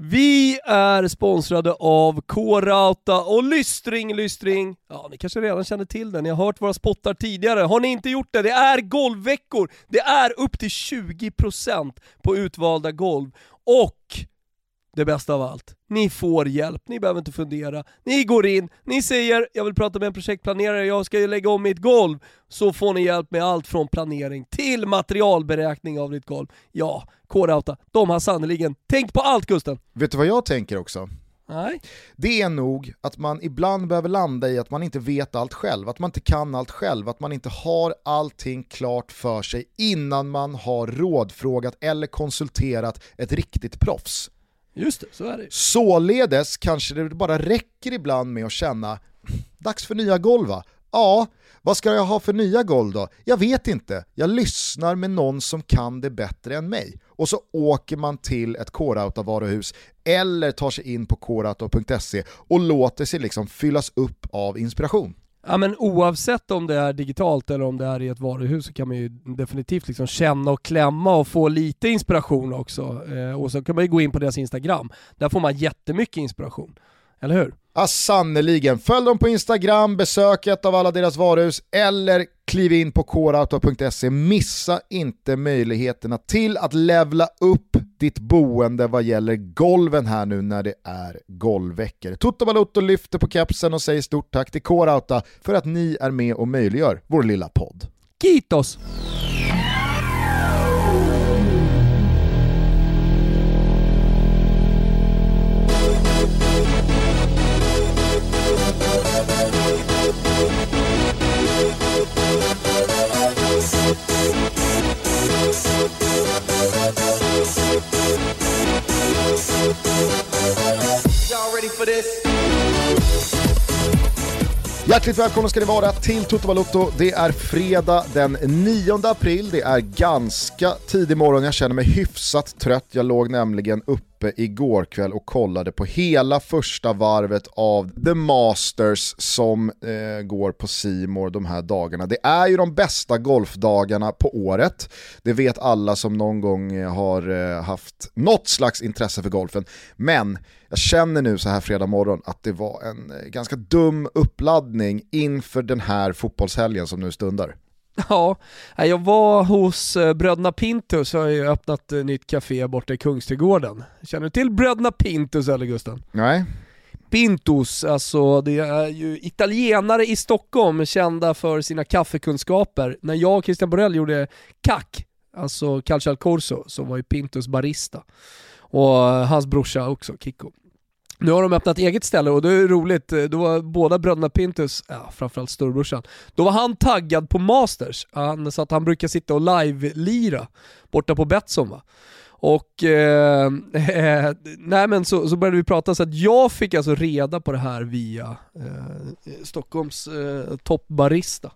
Vi är sponsrade av K-Rauta och lystring, lystring. Ja, ni kanske redan känner till det, ni har hört våra spottar tidigare. Har ni inte gjort det, det är golvveckor. Det är upp till 20% på utvalda golv. Och det bästa av allt, ni får hjälp, ni behöver inte fundera. Ni går in, ni säger “jag vill prata med en projektplanerare, jag ska lägga om mitt golv” så får ni hjälp med allt från planering till materialberäkning av ditt golv. Ja, K-Rauta, de har sannerligen tänkt på allt Gusten. Vet du vad jag tänker också? Nej. Det är nog att man ibland behöver landa i att man inte vet allt själv, att man inte kan allt själv, att man inte har allting klart för sig innan man har rådfrågat eller konsulterat ett riktigt proffs. Just det, så är det Således kanske det bara räcker ibland med att känna, dags för nya golv va? Ja, vad ska jag ha för nya golv då? Jag vet inte, jag lyssnar med någon som kan det bättre än mig. Och så åker man till ett K-Rauta-varuhus eller tar sig in på krauta.se och låter sig liksom fyllas upp av inspiration. Ja men oavsett om det är digitalt eller om det är i ett varuhus så kan man ju definitivt liksom känna och klämma och få lite inspiration också. Eh, och så kan man ju gå in på deras Instagram, där får man jättemycket inspiration. Eller hur? Ja sannerligen, Följ dem på Instagram, besök ett av alla deras varuhus eller kliv in på coreauto.se. Missa inte möjligheterna till att levla upp ditt boende vad gäller golven här nu när det är golvveckor. Toto Balotto lyfter på kepsen och säger stort tack till Coreauta för att ni är med och möjliggör vår lilla podd. Kitos! Hjärtligt välkomna ska ni vara till Toto Balotto. Det är fredag den 9 april, det är ganska tidig morgon, jag känner mig hyfsat trött. Jag låg nämligen uppe igår kväll och kollade på hela första varvet av The Masters som eh, går på Simor de här dagarna. Det är ju de bästa golfdagarna på året. Det vet alla som någon gång eh, har eh, haft något slags intresse för golfen. Men jag känner nu så här fredag morgon att det var en eh, ganska dum uppladdning inför den här fotbollshelgen som nu stundar. Ja, jag var hos eh, Bröderna Pintus, har ju öppnat ett nytt café borta i Kungsträdgården. Känner du till Bröderna Pintus eller Gusten? Nej. Pintus, alltså det är ju italienare i Stockholm kända för sina kaffekunskaper. När jag och Christian Borell gjorde kack, alltså Calcio al Corso, så var ju Pintus barista. Och hans brorsa också, Kikko. Nu har de öppnat eget ställe och det är roligt, eh, då var båda bröderna Pintus, ja, framförallt storebrorsan, då var han taggad på Masters. Han, så att han brukar sitta och live-lira borta på Betsson va. Och eh, eh, nej men så, så började vi prata så att jag fick alltså reda på det här via eh, Stockholms eh, toppbarista.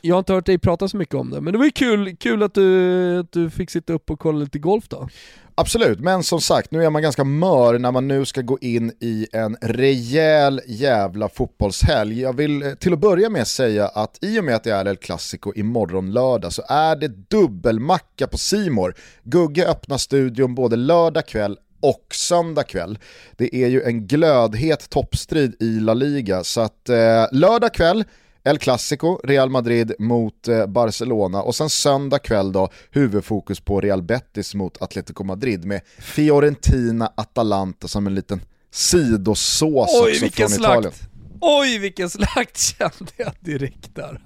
Jag har inte hört dig prata så mycket om det, men det var ju kul, kul att, du, att du fick sitta upp och kolla lite golf då. Absolut, men som sagt, nu är man ganska mör när man nu ska gå in i en rejäl jävla fotbollshelg. Jag vill eh, till att börja med säga att i och med att det är El Clasico imorgon lördag så är det dubbelmacka på Simor. Gugge öppnar studion både lördag kväll och söndag kväll. Det är ju en glödhet toppstrid i La Liga, så att eh, lördag kväll El Clasico, Real Madrid mot eh, Barcelona och sen söndag kväll då huvudfokus på Real Betis mot Atletico Madrid med Fiorentina Atalanta som en liten sidosås Oj, också från slakt. Italien. Oj vilken slakt kände jag direkt där.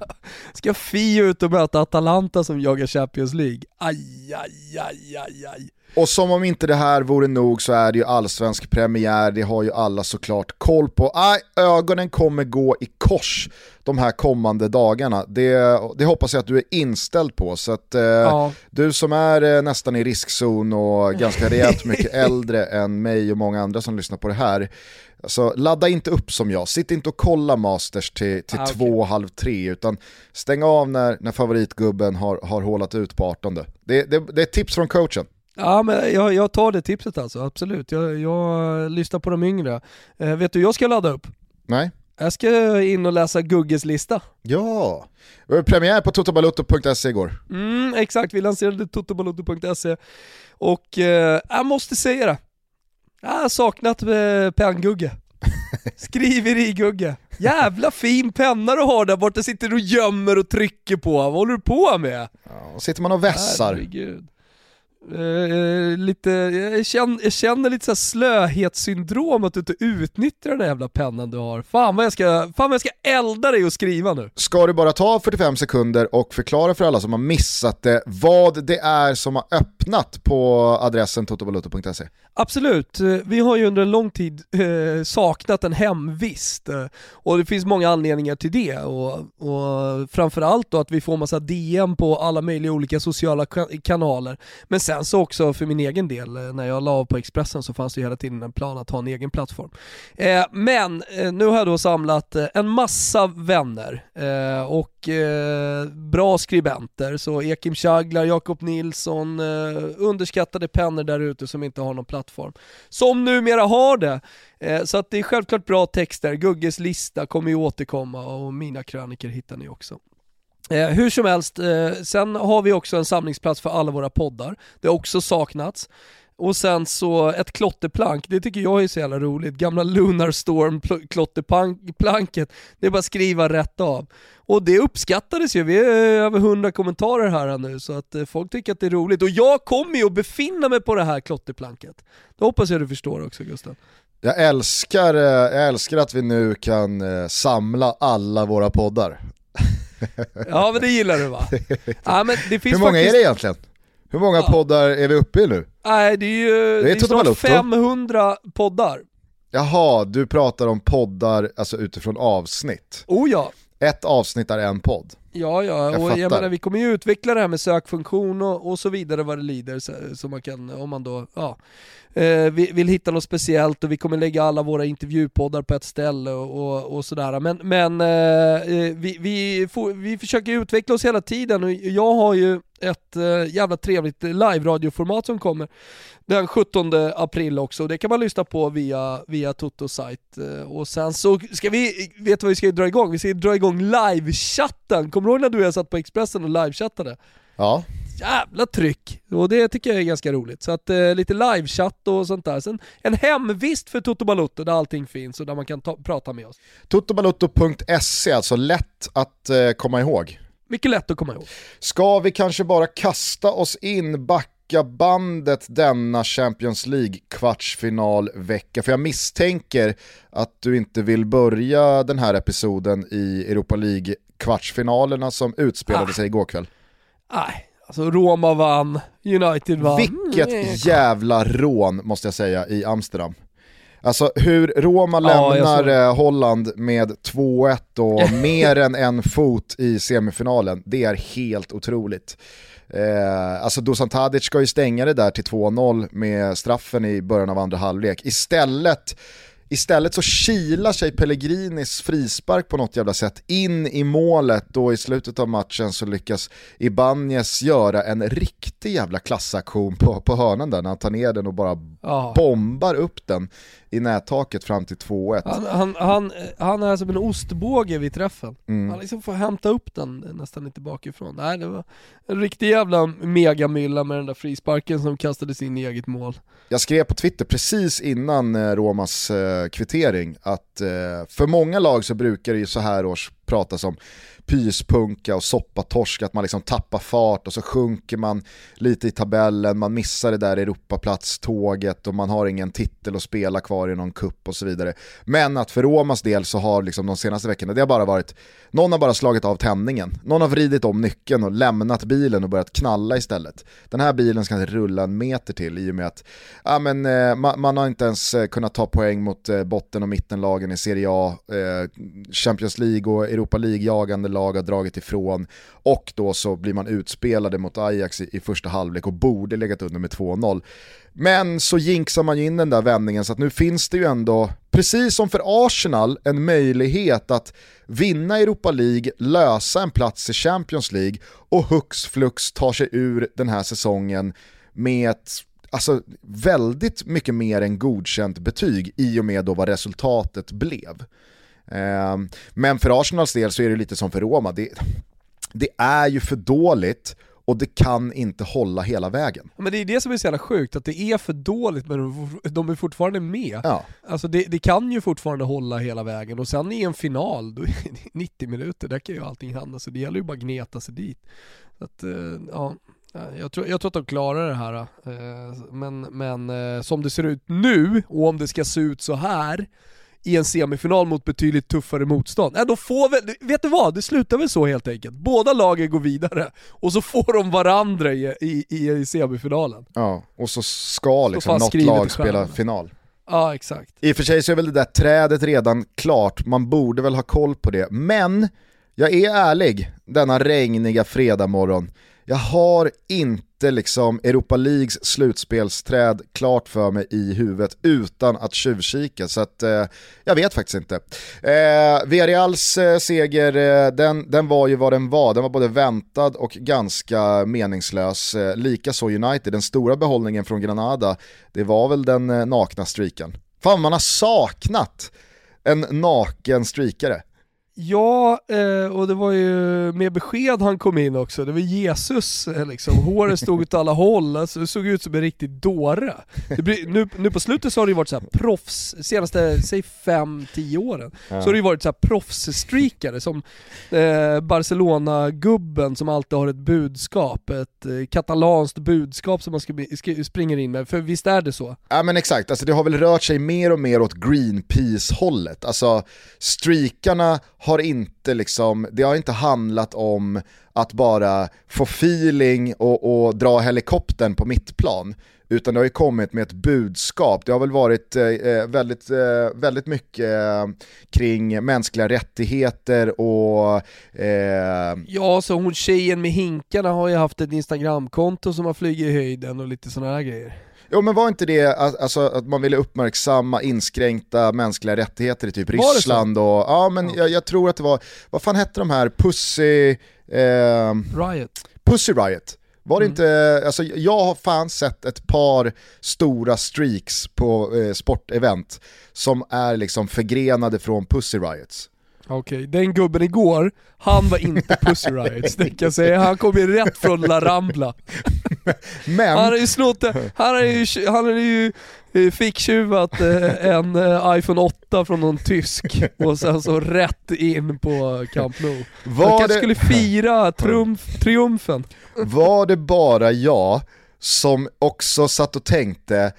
Ska Fio ut och möta Atalanta som jagar Champions League? Aj, aj, aj, aj, aj. Och som om inte det här vore nog så är det ju allsvensk premiär, det har ju alla såklart koll på. Aj, ögonen kommer gå i kors de här kommande dagarna. Det, det hoppas jag att du är inställd på. Så att eh, ja. du som är eh, nästan i riskzon och ganska rejält mycket äldre än mig och många andra som lyssnar på det här, Alltså, ladda inte upp som jag, sitt inte och kolla Masters till, till ah, okay. två, halv tre, utan stäng av när, när favoritgubben har, har hålat ut på 18. Det, det, det är ett tips från coachen. Ja men jag, jag tar det tipset alltså, absolut. Jag, jag lyssnar på de yngre. Eh, vet du jag ska ladda upp? Nej. Jag ska in och läsa Gugges lista. Ja, var premiär på totobalotto.se igår. Mm, exakt, vi lanserade totobalotto.se och eh, jag måste säga det. Jag har saknat eh, penngugge. Skriverigugge. Jävla fin penna du har där borta, sitter och gömmer och trycker på. Vad håller du på med? Ja, sitter man och vässar. Herregud. Uh, lite, jag, känner, jag känner lite så slöhetssyndrom att du inte utnyttjar den där jävla pennan du har. Fan vad, jag ska, fan vad jag ska elda dig och skriva nu. Ska du bara ta 45 sekunder och förklara för alla som har missat det vad det är som har öppnat på adressen totovaluto.se? Absolut, eh, vi har ju under en lång tid eh, saknat en hemvist eh, och det finns många anledningar till det och, och framförallt då att vi får massa DM på alla möjliga olika sociala kanaler. Men sen så också för min egen del, eh, när jag la av på Expressen så fanns det ju hela tiden en plan att ha en egen plattform. Eh, men eh, nu har jag då samlat eh, en massa vänner eh, och bra skribenter, så Ekim Chaglar, Jakob Nilsson, underskattade pennor där ute som inte har någon plattform. Som numera har det. Så att det är självklart bra texter, Gugges lista kommer ju återkomma och mina kröniker hittar ni också. Eh, hur som helst, eh, sen har vi också en samlingsplats för alla våra poddar. Det har också saknats. Och sen så ett klotterplank, det tycker jag är så jävla roligt. Gamla Lunar Storm klotterplanket, det är bara att skriva rätt av. Och det uppskattades ju, vi är över 100 kommentarer här nu så att eh, folk tycker att det är roligt. Och jag kommer ju att befinna mig på det här klotterplanket. Det hoppas jag du förstår också Gustav. Jag älskar, eh, jag älskar att vi nu kan eh, samla alla våra poddar. ja men det gillar du va? Ja, men det finns Hur många faktiskt... är det egentligen? Hur många ja. poddar är vi uppe i nu? Nej det är ju det är, det är snart 500 poddar. Jaha, du pratar om poddar alltså utifrån avsnitt. Oh ja. Ett avsnitt är en podd. Ja, ja, och jag, jag menar vi kommer ju utveckla det här med sökfunktion och, och så vidare vad det lider, så, så man kan, om man då, ja, eh, vill, vill hitta något speciellt och vi kommer lägga alla våra intervjupoddar på ett ställe och, och, och sådär. Men, men eh, eh vi, vi, får, vi försöker utveckla oss hela tiden och jag har ju ett äh, jävla trevligt live-radioformat som kommer den 17 april också. Det kan man lyssna på via, via Totos sajt. Eh, och sen så ska vi, vet du vad vi ska dra igång? Vi ska dra igång livechatten. Kommer du ihåg när du och jag satt på Expressen och livechattade? Ja. Jävla tryck! Och det tycker jag är ganska roligt. Så att eh, lite livechatt och sånt där. Sen en hemvist för Toto Balotto där allting finns och där man kan ta, prata med oss. Totobalotto.se, alltså lätt att eh, komma ihåg. Mycket lätt att komma ihåg. Ska vi kanske bara kasta oss in, backa bandet denna Champions League-kvartsfinalvecka? För jag misstänker att du inte vill börja den här episoden i Europa League-kvartsfinalerna som utspelade ah. sig igår kväll. Nej, alltså Roma vann, United vann. Vilket mm. jävla rån måste jag säga i Amsterdam. Alltså hur Roma lämnar ja, eh, Holland med 2-1 och mer än en fot i semifinalen, det är helt otroligt. Eh, alltså Dusan Tadic ska ju stänga det där till 2-0 med straffen i början av andra halvlek. Istället Istället så kilar sig Pellegrinis frispark på något jävla sätt in i målet och i slutet av matchen så lyckas Ibanez göra en riktig jävla klassaktion på, på hörnan där när han tar ner den och bara oh. bombar upp den i nättaket fram till 2-1. Han, han, han, han, är som en ostbåge vid träffen. Mm. Han liksom får hämta upp den nästan lite bakifrån. Nej, det var en riktig jävla megamylla med den där frisparken som kastades in i eget mål. Jag skrev på Twitter precis innan eh, Romas eh, kvittering att eh, för många lag så brukar det ju så här års pratas om pyspunka och soppatorsk, att man liksom tappar fart och så sjunker man lite i tabellen, man missar det där Europaplats-tåget och man har ingen titel att spela kvar i någon kupp och så vidare. Men att för Romas del så har liksom de senaste veckorna, det har bara varit, någon har bara slagit av tändningen, någon har vridit om nyckeln och lämnat bilen och börjat knalla istället. Den här bilen ska inte rulla en meter till i och med att ja, men, eh, man, man, har inte ens eh, kunnat ta poäng mot eh, botten och mittenlagen i Serie A, Champions League och Europa League-jagande lag har dragit ifrån och då så blir man utspelade mot Ajax i, i första halvlek och borde legat under med 2-0. Men så jinxar man ju in den där vändningen så att nu finns det ju ändå, precis som för Arsenal, en möjlighet att vinna Europa League, lösa en plats i Champions League och hux flux ta sig ur den här säsongen med ett alltså, väldigt mycket mer än godkänt betyg i och med då vad resultatet blev. Ehm, men för Arsenals del så är det lite som för Roma, det, det är ju för dåligt och det kan inte hålla hela vägen. Men det är det som är så jävla sjukt, att det är för dåligt men de är fortfarande med. Ja. Alltså det, det kan ju fortfarande hålla hela vägen och sen i en final, då är det 90 minuter, där kan ju allting hända så det gäller ju bara att gneta sig dit. Så att, eh, ja, jag tror, jag tror att de klarar det här. eh, Men, men eh, som det ser ut nu, och om det ska se ut så här i en semifinal mot betydligt tuffare motstånd. Ja, då får väl, vet du vad? Det slutar väl så helt enkelt. Båda lagen går vidare och så får de varandra i, i, i, i semifinalen. Ja, och så ska liksom något lag spela final. Ja, exakt. I och för sig så är väl det där trädet redan klart, man borde väl ha koll på det. Men, jag är ärlig denna regniga fredagmorgon. Jag har inte liksom Europa Leagues slutspelsträd klart för mig i huvudet utan att tjuvkika, så att eh, jag vet faktiskt inte. Eh, Villarreals eh, seger, eh, den, den var ju vad den var, den var både väntad och ganska meningslös. Eh, Likaså United, den stora behållningen från Granada, det var väl den eh, nakna streaken. Fan man har saknat en naken streakare. Ja, eh, och det var ju med besked han kom in också. Det var Jesus, eh, liksom. håret stod åt alla håll, alltså, det såg ut som en riktig dåre. Nu, nu på slutet så har det ju varit så här proffs, senaste, säg 5-10 åren, så har det ju varit så här proffsstreakare som eh, Barcelona-gubben som alltid har ett budskap, ett eh, katalanskt budskap som man ska, ska, springer in med, för visst är det så? Ja men exakt, alltså det har väl rört sig mer och mer åt Greenpeace-hållet. Alltså streakarna har inte liksom, det har inte handlat om att bara få feeling och, och dra helikoptern på mittplan. Utan det har ju kommit med ett budskap. Det har väl varit eh, eh, väldigt, eh, väldigt mycket eh, kring mänskliga rättigheter och eh, Ja, så hon tjejen med hinkarna har ju haft ett instagramkonto som har flugit i höjden och lite sådana här grejer. Jo men var inte det att, alltså, att man ville uppmärksamma inskränkta mänskliga rättigheter i typ så? Ryssland och, ja men Ja. Jag, jag tror att det var, vad fan hette de här, Pussy, eh, Riot. Pussy Riot? Var det Mm. inte, alltså jag har fan sett ett par stora streaks på eh, sportevent som är liksom förgrenade från Pussy Riots. Okej, den gubben igår, han var inte Pussy Riots, det kan jag säga. Han kom ju rätt från La Rambla. Men, Han har ju snott, det- han har ju, han har ju eh, ficktjuvat eh, en eh, iPhone 8 från någon tysk och sen så rätt in på Camp Nou. Var kanske det, skulle fira triumf, triumfen. var det bara jag som också satt och tänkte,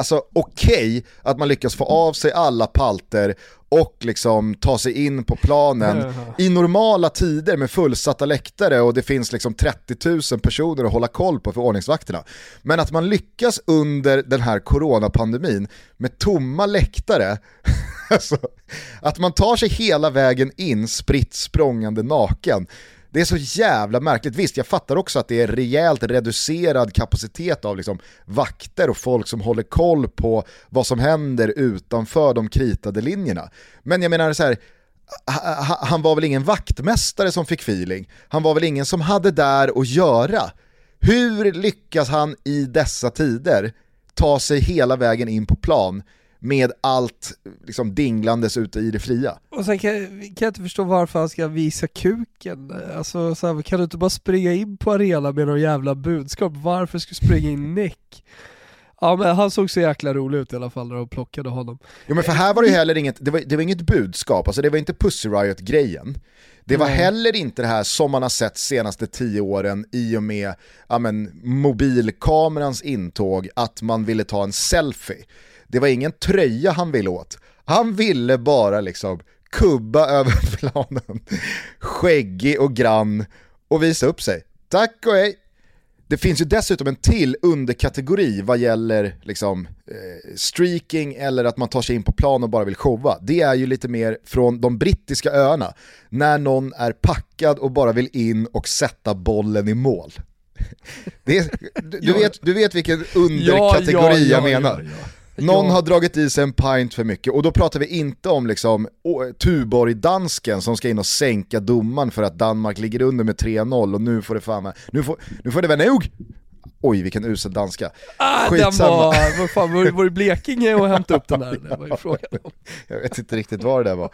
alltså okej att man lyckas få av sig alla palter och liksom ta sig in på planen i normala tider med fullsatta läktare och det finns liksom 30 000 personer att hålla koll på för ordningsvakterna. Men att man lyckas under den här coronapandemin med tomma läktare, alltså, att man tar sig hela vägen in spritt språngande naken, det är så jävla märkligt. Visst, jag fattar också att det är rejält reducerad kapacitet av liksom vakter och folk som håller koll på vad som händer utanför de kritade linjerna. Men jag menar så här, han var väl ingen vaktmästare som fick feeling, han var väl ingen som hade där att göra. Hur lyckas han i dessa tider ta sig hela vägen in på plan med allt liksom dinglandes ute i det fria? Och sen kan, kan jag inte förstå varför han ska visa kuken. Alltså, så här, kan du inte bara springa in på arenan med någon jävla budskap? Varför ska du springa in näck? Ja men han såg så jäkla rolig ut i alla fall när de plockade honom. Jo men för här var det ju heller inget, det var, det var inget budskap, alltså det var inte Pussy Riot-grejen. Det var Nej. heller inte det här som man har sett senaste tio åren i och med ja, men, mobilkamerans intåg, att man ville ta en selfie. Det var ingen tröja han ville åt. Han ville bara liksom kubba över planen, skäggig och grann och visa upp sig. Tack och hej! Det finns ju dessutom en till underkategori vad gäller liksom, eh, streaking eller att man tar sig in på plan och bara vill showa. Det är ju lite mer från de brittiska öarna, när någon är packad och bara vill in och sätta bollen i mål. Är, du, du, Ja. vet, du vet vilken underkategori jag menar. Någon Ja. har dragit i sig en pint för mycket och då pratar vi inte om liksom Tuborg-dansken som ska in och sänka domaren för att Danmark ligger under med 3-0 och nu får det fan nu får, nu får det vara nog! Oj vilken usel danska. Ah, den Skitsamma. var, vad fan, var, var det Blekinge och hämta upp den där? Det var ju frågan om. Jag vet inte riktigt vad det där var.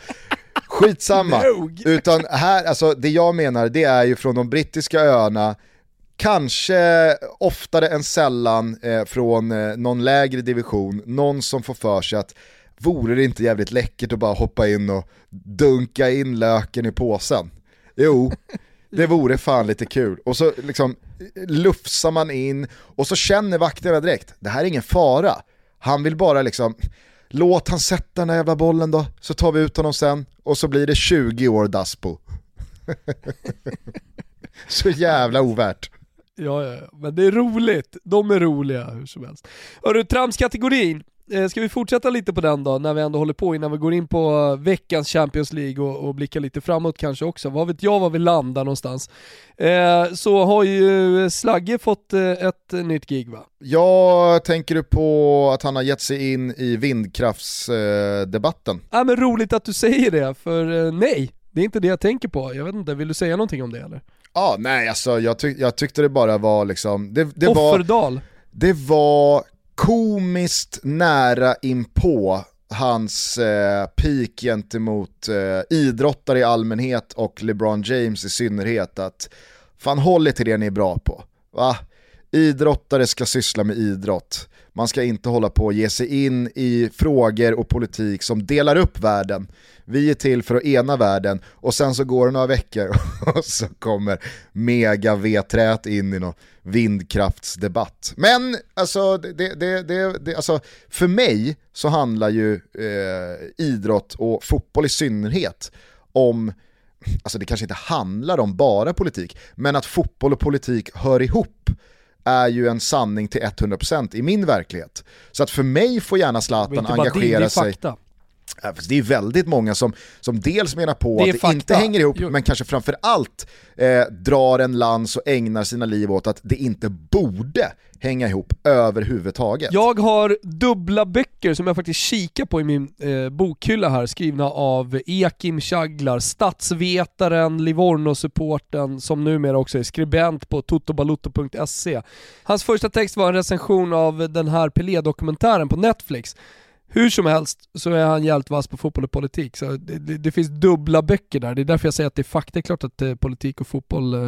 Skitsamma. Nog. Utan här, alltså det jag menar det är ju från de brittiska öarna kanske oftare än sällan eh, från eh, någon lägre division, någon som får för sig att vore det inte jävligt läckert att bara hoppa in och dunka in löken i påsen? Jo, det vore fan lite kul. Och så liksom lufsar man in och så känner vakterna direkt, det här är ingen fara. Han vill bara liksom, låt han sätta den där jävla bollen då, så tar vi ut honom sen och så blir det 20 år Daspo. så jävla ovärt. Ja, ja, ja, men det är roligt. De är roliga hur som helst. Hörru, tramskategorin. Eh, ska vi fortsätta lite på den då, när vi ändå håller på innan vi går in på veckans Champions League och, och blickar lite framåt kanske också. Vad vet jag var vi landar någonstans. Eh, så har ju Slagge fått eh, ett nytt gig va? Jag tänker på att han har gett sig in i vindkraftsdebatten. Ja men roligt att du säger det, för eh, nej, det är inte det jag tänker på. Jag vet inte, vill du säga någonting om det eller? Ja, nej alltså jag, tyck jag tyckte det bara var liksom, det, det Offerdal. var, det var komiskt nära inpå hans eh, peak gentemot eh, idrottare i allmänhet och LeBron James i synnerhet att fan håll er till det ni är bra på. Va? Idrottare ska syssla med idrott. Man ska inte hålla på och ge sig in i frågor och politik som delar upp världen. Vi är till för att ena världen och sen så går det några veckor och så kommer mega veträt in i någon vindkraftsdebatt. Men alltså, det, det, det, det, alltså, för mig så handlar ju eh, idrott och fotboll i synnerhet om alltså det kanske inte handlar om bara politik, men att fotboll och politik hör ihop är ju en sanning till 100% i min verklighet. Så att för mig får gärna Zlatan engagera din, sig. Fakta. Det är väldigt många som, som dels menar på det att det fakta. inte hänger ihop, jo. men kanske framförallt eh, drar en lans och ägnar sina liv åt att det inte borde hänga ihop överhuvudtaget. Jag har dubbla böcker som jag faktiskt kikar på i min eh, bokhylla här, skrivna av Ekim Chaglar, statsvetaren, Livorno-supporten, som numera också är skribent på totobalutto.se. Hans första text var en recension av den här Pelé-dokumentären på Netflix. Hur som helst så är han jävligt vass på fotboll och politik. Så det, det, det, finns dubbla böcker där. Det är därför jag säger att det är fakta. Det är klart att eh, politik och fotboll eh,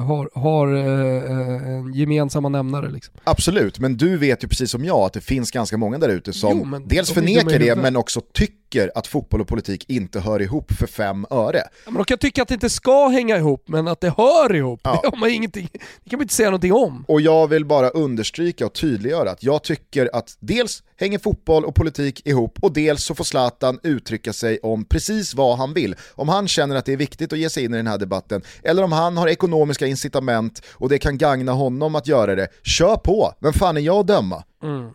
har, har eh, gemensamma nämnare. Liksom. Absolut, men du vet ju precis som jag att det finns ganska många där ute som jo, dels förnekar det men också tycker att fotboll och politik inte hör ihop för fem öre. Ja, men de kan tycka att det inte ska hänga ihop, men att det hör ihop, ja. det, har man ingenting, det kan man inte säga någonting om. Och jag vill bara understryka och tydliggöra att jag tycker att dels hänger fotboll och politik ihop och dels så får Zlatan uttrycka sig om precis vad han vill. Om han känner att det är viktigt att ge sig in i den här debatten eller om han har ekonomiska incitament och det kan gagna honom att göra det, kör på. Vem fan är jag att döma? Mm.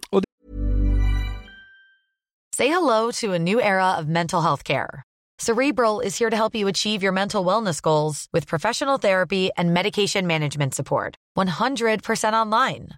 Say hello to a new era of mental health care. Cerebral is here to help you achieve your mental wellness goals with professional therapy and medication management support. 100% online.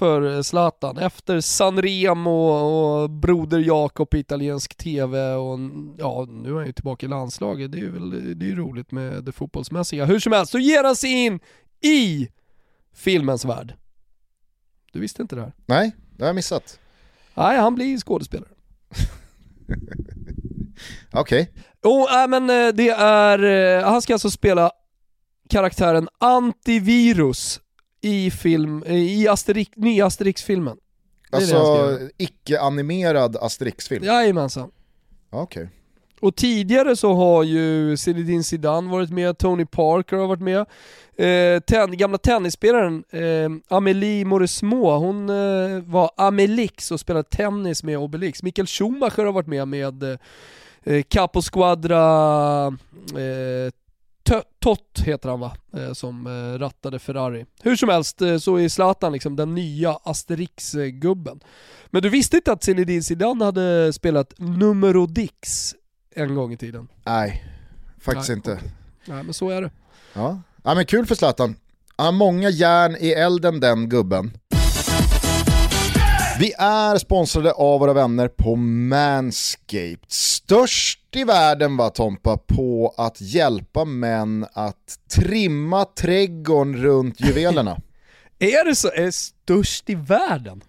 för Zlatan. Efter Sanremo och Broder Jakob italiensk TV och ja, nu är han ju tillbaka i landslaget. Det är ju väl, det är roligt med det fotbollsmässiga. Hur som helst så ger han sig in i filmens värld. Du visste inte det här? Nej, det har jag missat. Nej, han blir skådespelare. Okej. Okay. Oh, äh, men eh, det är, eh, han ska alltså spela karaktären Antivirus i film, i Asterix, nya Asterix-filmen. Alltså icke-animerad Asterix-film? Jajamensan. Okej. Okay. Och tidigare så har ju Zinedine Zidane varit med, Tony Parker har varit med. Eh, ten, gamla tennisspelaren eh, Amélie Mauresmo, hon eh, var Amelix och spelade tennis med Obelix. Mikael Schumacher har varit med med eh, Capo Squadra eh, Tott heter han va, eh, som eh, rattade Ferrari. Hur som helst eh, så är Zlatan liksom den nya Asterix-gubben. Men du visste inte att Zinedine Zidane hade spelat numero Dix en gång i tiden? Nej, faktiskt Nej, inte. Nej men så är det. Ja. ja men kul för Zlatan. Han har många järn i elden den gubben. Vi är sponsrade av våra vänner på Manscaped. Störst i världen va Tompa på att hjälpa män att trimma trädgården runt juvelerna. är det så? Är det störst i världen?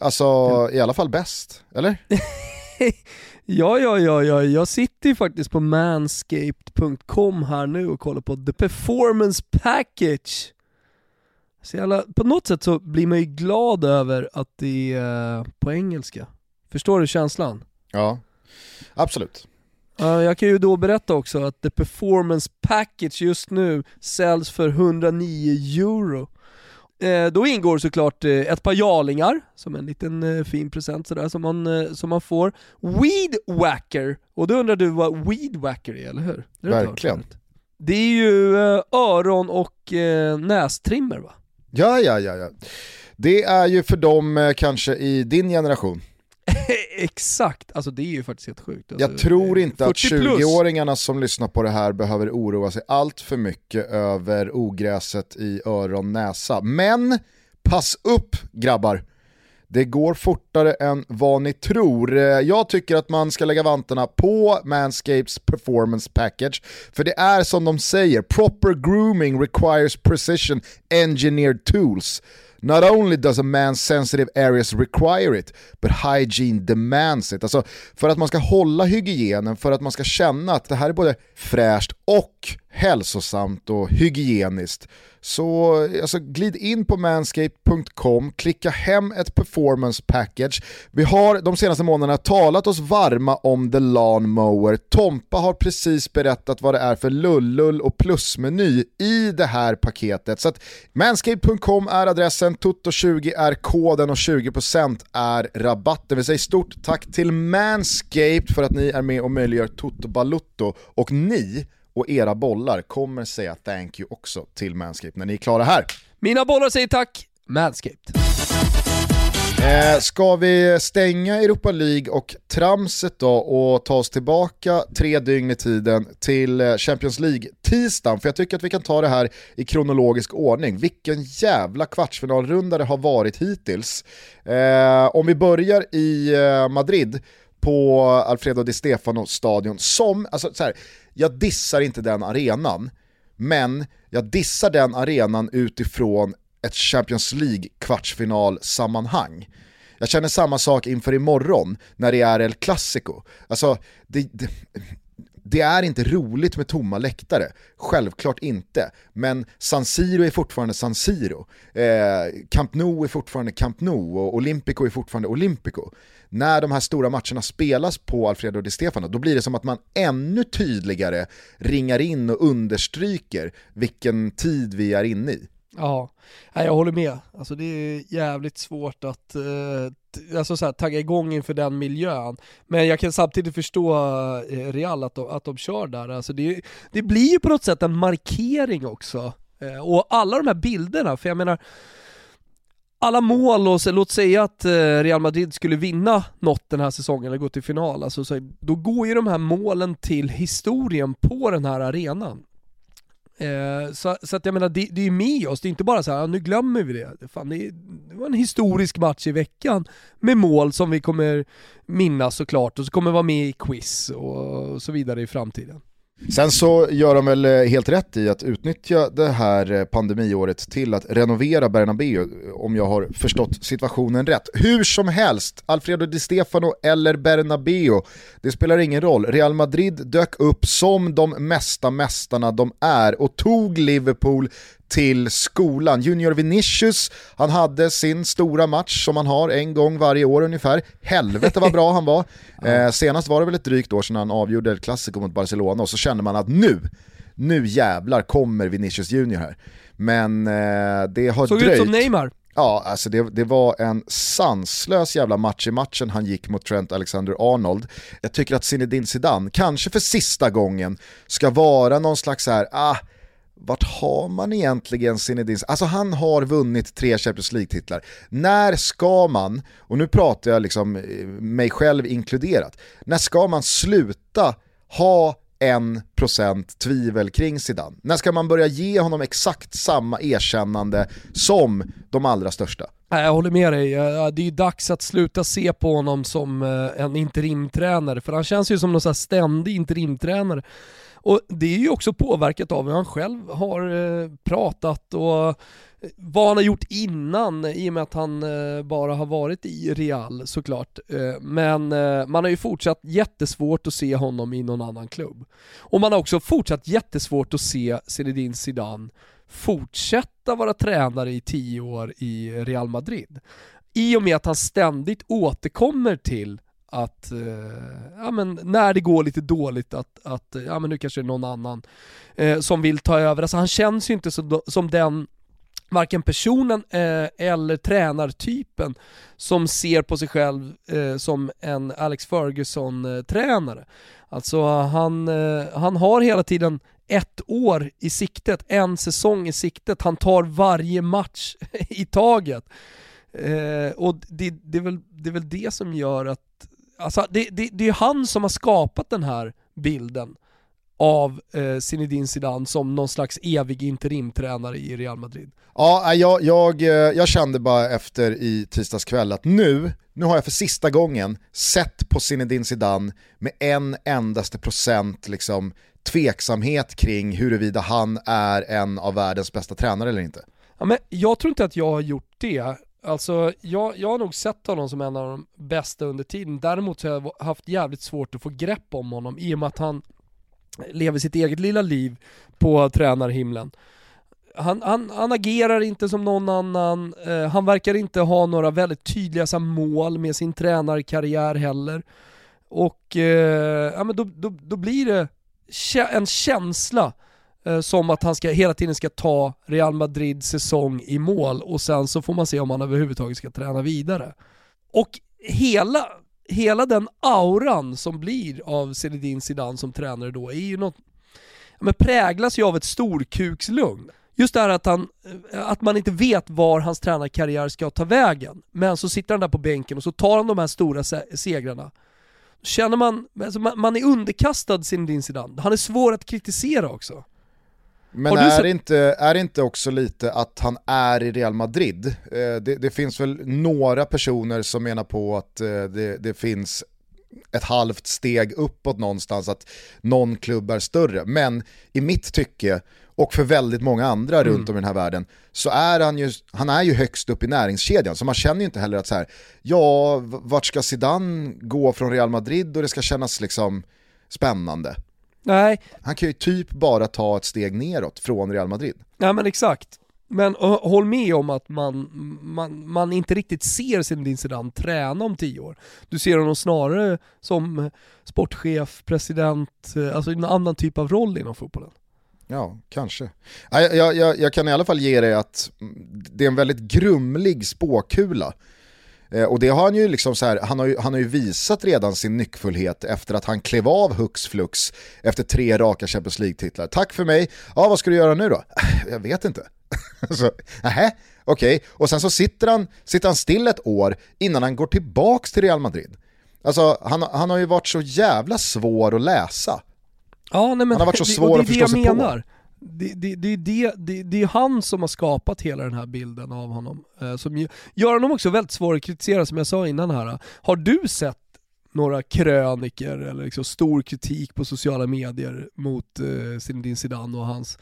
Alltså i alla fall bäst, eller? ja, ja, ja, ja, jag sitter ju faktiskt på manscaped.com här nu och kollar på the performance package. Så jävla, på något sätt så blir man ju glad över att det är på engelska. Förstår du känslan? Ja, absolut. Jag kan ju då berätta också att the performance package just nu säljs för 109 euro. Eh, då ingår såklart eh, ett par jarlingar, som en liten eh, fin present sådär som man, eh, som man får. Weed Wacker, och då undrar du vad Weed Wacker är, eller hur? Det hört Verkligen. Det är ju eh, öron och eh, nästrimmer va? Ja, ja, ja, ja. Det är ju för dem eh, kanske i din generation. Exakt, alltså det är ju faktiskt helt sjukt. Alltså, Jag tror eh, inte att 40 plus. 20-åringarna som lyssnar på det här behöver oroa sig allt för mycket över ogräset i öron näsa. Men pass upp grabbar! Det går fortare än vad ni tror. Eh, jag tycker att man ska lägga vantarna på Manscapes performance package. För det är som de säger, proper grooming requires precision engineered tools. Not only does a man's sensitive areas require it, but hygiene demands it. Alltså för att man ska hålla hygienen, för att man ska känna att det här är både fräscht och hälsosamt och hygieniskt. Så alltså, glid in på manscape.com, klicka hem ett performance package. Vi har de senaste månaderna talat oss varma om The Lawn Mower. Tompa har precis berättat vad det är för lullull och plusmeny i det här paketet. Så att manscape.com är adressen, Toto20 är koden och 20% är rabatten. Vi säger stort tack till Manscaped för att ni är med och möjliggör Toto Balutto och ni och era bollar kommer säga thank you också till Manscaped när ni är klara här. Mina bollar säger tack, Manscaped. Eh, ska vi stänga Europa League och tramset då och ta oss tillbaka tre dygn i tiden till eh, Champions League-tisdagen? För jag tycker att vi kan ta det här i kronologisk ordning. Vilken jävla kvartsfinalrunda det har varit hittills. Eh, om vi börjar i eh, Madrid på Alfredo Di Stefano stadion som, alltså så här, jag dissar inte den arenan, men jag dissar den arenan utifrån ett Champions League kvartsfinalsammanhang. Jag känner samma sak inför imorgon när det är El Clasico. Alltså, det, det, det är inte roligt med tomma läktare, självklart inte. Men San Siro är fortfarande San Siro. Eh, Camp Nou är fortfarande Camp Nou och Olympico är fortfarande Olympico. När de här stora matcherna spelas på Alfredo Di Stefano, då blir det som att man ännu tydligare ringar in och understryker vilken tid vi är inne i. Ja, jag håller med. Alltså det är jävligt svårt att eh, alltså så här, tagga igång inför den miljön. Men jag kan samtidigt förstå eh, Real att de, att de kör där. Alltså det, det blir ju på något sätt en markering också. Eh, och alla de här bilderna, för jag menar alla mål och så, låt säga att eh, Real Madrid skulle vinna något den här säsongen eller gå till final, alltså, så, då går ju de här målen till historien på den här arenan. Eh, så, så att jag menar, det, det är ju med oss, det är inte bara så här, nu glömmer vi det. Fan, det, det var en historisk match i veckan med mål som vi kommer minnas såklart och så kommer vara med i quiz och så vidare i framtiden. Sen så gör de väl eh, helt rätt i att utnyttja det här eh, pandemiåret till att renovera Bernabéu, om jag har förstått situationen rätt. Hur som helst, Alfredo Di Stefano eller Bernabéu, det spelar ingen roll. Real Madrid dök upp som de mesta mästarna de är och tog Liverpool till skolan. Junior Vinicius, han hade sin stora match som han har en gång varje år ungefär. Helvete vad bra han var. Eh, senast var det väl ett drygt år sedan han avgjorde El Clasico mot Barcelona och så kände man att nu, nu jävlar kommer Vinicius Junior här. Men eh, det har Såg dröjt. ut som Neymar. Ja, alltså det, det, var en sanslös jävla match i matchen han gick mot Trent Alexander-Arnold. Jag tycker att Zinedine Zidane, kanske för sista gången, ska vara någon slags här, ah, vart har man egentligen Zinedine? Alltså han har vunnit tre Champions League-titlar. När ska man, och nu pratar jag liksom eh, mig själv inkluderat, när ska man sluta ha en procent tvivel kring Zidane? När ska man börja ge honom exakt samma erkännande som de allra största? Jag håller med dig, det är ju dags att sluta se på honom som eh, en interimtränare, för han känns ju som någon ständig interimtränare. Och det är ju också påverkat av hur han själv har eh, pratat och eh, vad han har gjort innan i och med att han eh, bara har varit i Real såklart. Men man har ju fortsatt jättesvårt att se honom i någon annan klubb. Och man har också fortsatt jättesvårt att se Zinedine Zidane fortsätta vara tränare i tio år i Real Madrid. I och med att han ständigt återkommer till att, eh, ja men när det går lite dåligt att, att ja men nu kanske det är någon annan eh, som vill ta över. Alltså han känns ju inte som, som den varken personen eh, eller tränartypen som ser på sig själv eh, som en Alex Ferguson-tränare. Alltså han, eh, han har hela tiden ett år i siktet, en säsong i siktet, han tar varje match i taget. Eh, och det, det, är väl, det är väl det som gör att Alltså det, det, det är han som har skapat den här bilden av eh, Zinedine Zidane som någon slags evig interimtränare i Real Madrid. Ja, jag, jag, eh, jag kände bara efter i tisdags kväll att nu, nu har jag för sista gången sett på Zinedine Zidane med en endaste procent liksom, tveksamhet kring huruvida han är en av världens bästa tränare eller inte. Ja, men jag tror inte att jag har gjort det. Alltså, jag, jag har nog sett honom som en av de bästa under tiden. Däremot så har jag haft jävligt svårt att få grepp om honom i och med att han lever sitt eget lilla liv på tränarhimlen. Han, han, han agerar inte som någon annan, eh, han verkar inte ha några väldigt tydliga så mål med sin tränarkarriär heller. Och eh, ja, men då, då, då blir det en känsla Eh, Eh, som att han ska, hela tiden ska ta Real Madrids säsong i mål och sen så får man se om han överhuvudtaget ska träna vidare. Och hela, hela den auran som blir av Zinedine Zidane som tränare då är ju något, men präglas ju av ett storkukslugn. Just det här att, han, eh, att man inte vet var hans tränarkarriär ska ta vägen, men så sitter han där på bänken och så tar han de här stora segrarna. Känner man, alltså man, man är underkastad Zinedine Zidane, han är svår att kritisera också. Men är, det inte, är det inte också lite att han är i Real Madrid? Eh, det, det, finns väl några personer som menar på att eh, det, det, finns ett halvt steg uppåt någonstans, att någon klubb är större. Men i mitt tycke, och för väldigt många andra mm. runt om i den här världen, så är han ju, han är ju högst upp i näringskedjan. Så man känner ju inte heller att så här, ja, vart ska Zidane gå från Real Madrid och det ska kännas liksom spännande. Nej. Han kan ju typ bara ta ett steg neråt från Real Madrid. Ja men exakt. Men håll med om att man, man, man inte riktigt ser Zinedine Zidane träna om tio år. Du ser honom snarare som sportchef, president, eh, alltså en annan typ av roll inom fotbollen. Ja, kanske. Jag, jag, jag, kan i alla fall ge dig att det är en väldigt grumlig spåkula och det har han ju liksom så här, han har ju, han har ju visat redan sin nyckfullhet efter att han klev av hux flux efter tre raka Champions League-titlar. Tack för mig, ja vad ska du göra nu då? Jag vet inte. så, okej. Okay. Och sen så sitter han, sitter han still ett år innan han går tillbaks till Real Madrid. Alltså han, han har ju varit så jävla svår att läsa. Ja, nej, men han har varit så svår att förstå sig menar. på det, det, det, det, det, det är han som har skapat hela den här bilden av honom. Eh, som gör honom också väldigt svår att kritisera som jag sa innan här. Har du sett några kröniker eller liksom stor kritik på sociala medier mot eh, Zinedine Zidane och hans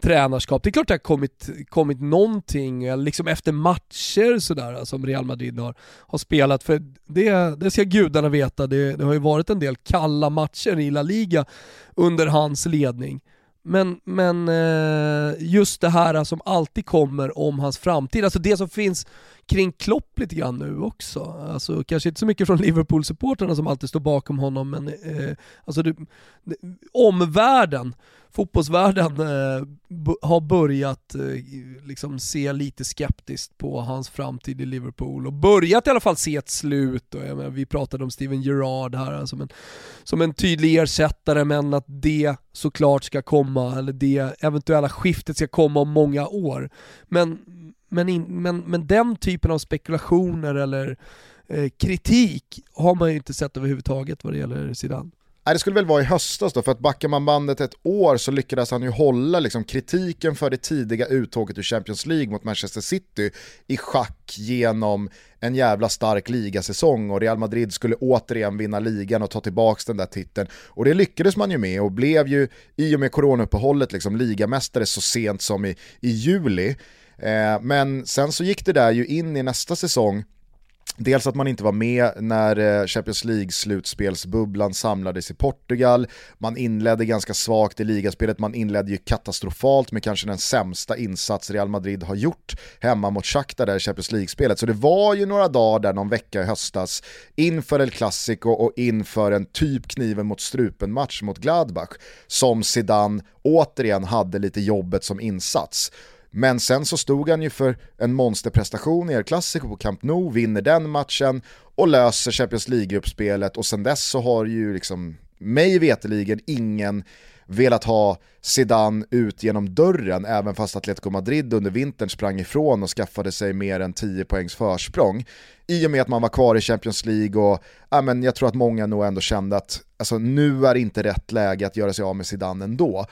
tränarskap. Det är klart det har kommit, kommit någonting, eh, liksom efter matcher sådär eh, som Real Madrid har, har spelat, för det, det ska gudarna veta, det, det har ju varit en del kalla matcher i La Liga under hans ledning. Men, men eh, just det här som alltid kommer om hans framtid, alltså det som finns kring Klopp lite grann nu också. Alltså, kanske inte så mycket från Liverpool-supporterna som alltid står bakom honom, men eh, alltså, det, det, omvärlden fotbollsvärlden eh, har börjat eh, liksom se lite skeptiskt på hans framtid i Liverpool och börjat i alla fall se ett slut. Och, menar, vi pratade om Steven Gerrard här alltså, som en, som en tydlig ersättare men att det såklart ska komma, eller det eventuella skiftet ska komma om många år. Men, men, in, men, men den typen av spekulationer eller eh, kritik har man ju inte sett överhuvudtaget vad det gäller Zidane. Nej, det skulle väl vara i höstas då, för att backar man bandet ett år så lyckades han ju hålla liksom, kritiken för det tidiga uttåget ur Champions League mot Manchester City i schack genom en jävla stark ligasäsong och Real Madrid skulle återigen vinna ligan och ta tillbaka den där titeln. Och det lyckades man ju med och blev ju i och med coronauppehållet liksom ligamästare så sent som i, i juli. Eh, men sen så gick det där ju in i nästa säsong Dels att man inte var med när eh, Champions League-slutspelsbubblan samlades i Portugal, man inledde ganska svagt i ligaspelet, man inledde ju katastrofalt med kanske den sämsta insats Real Madrid har gjort hemma mot Shakhtar där i Champions League-spelet. Så det var ju några dagar där någon vecka i höstas inför El Clasico och inför en typ kniven mot strupen-match mot Gladbach som Zidane återigen hade lite jobbet som insats. Men sen så stod han ju för en monsterprestation i El Clasico på Camp Nou, vinner den matchen och löser Champions League-gruppspelet och sen dess så har ju liksom mig veteligen ingen velat ha Zidane ut genom dörren även fast Atletico Madrid under vintern sprang ifrån och skaffade sig mer än 10 poängs försprång. I och med att man var kvar i Champions League och ja, men jag tror att många nog ändå kände att alltså, nu är inte rätt läge att göra sig av med Zidane ändå.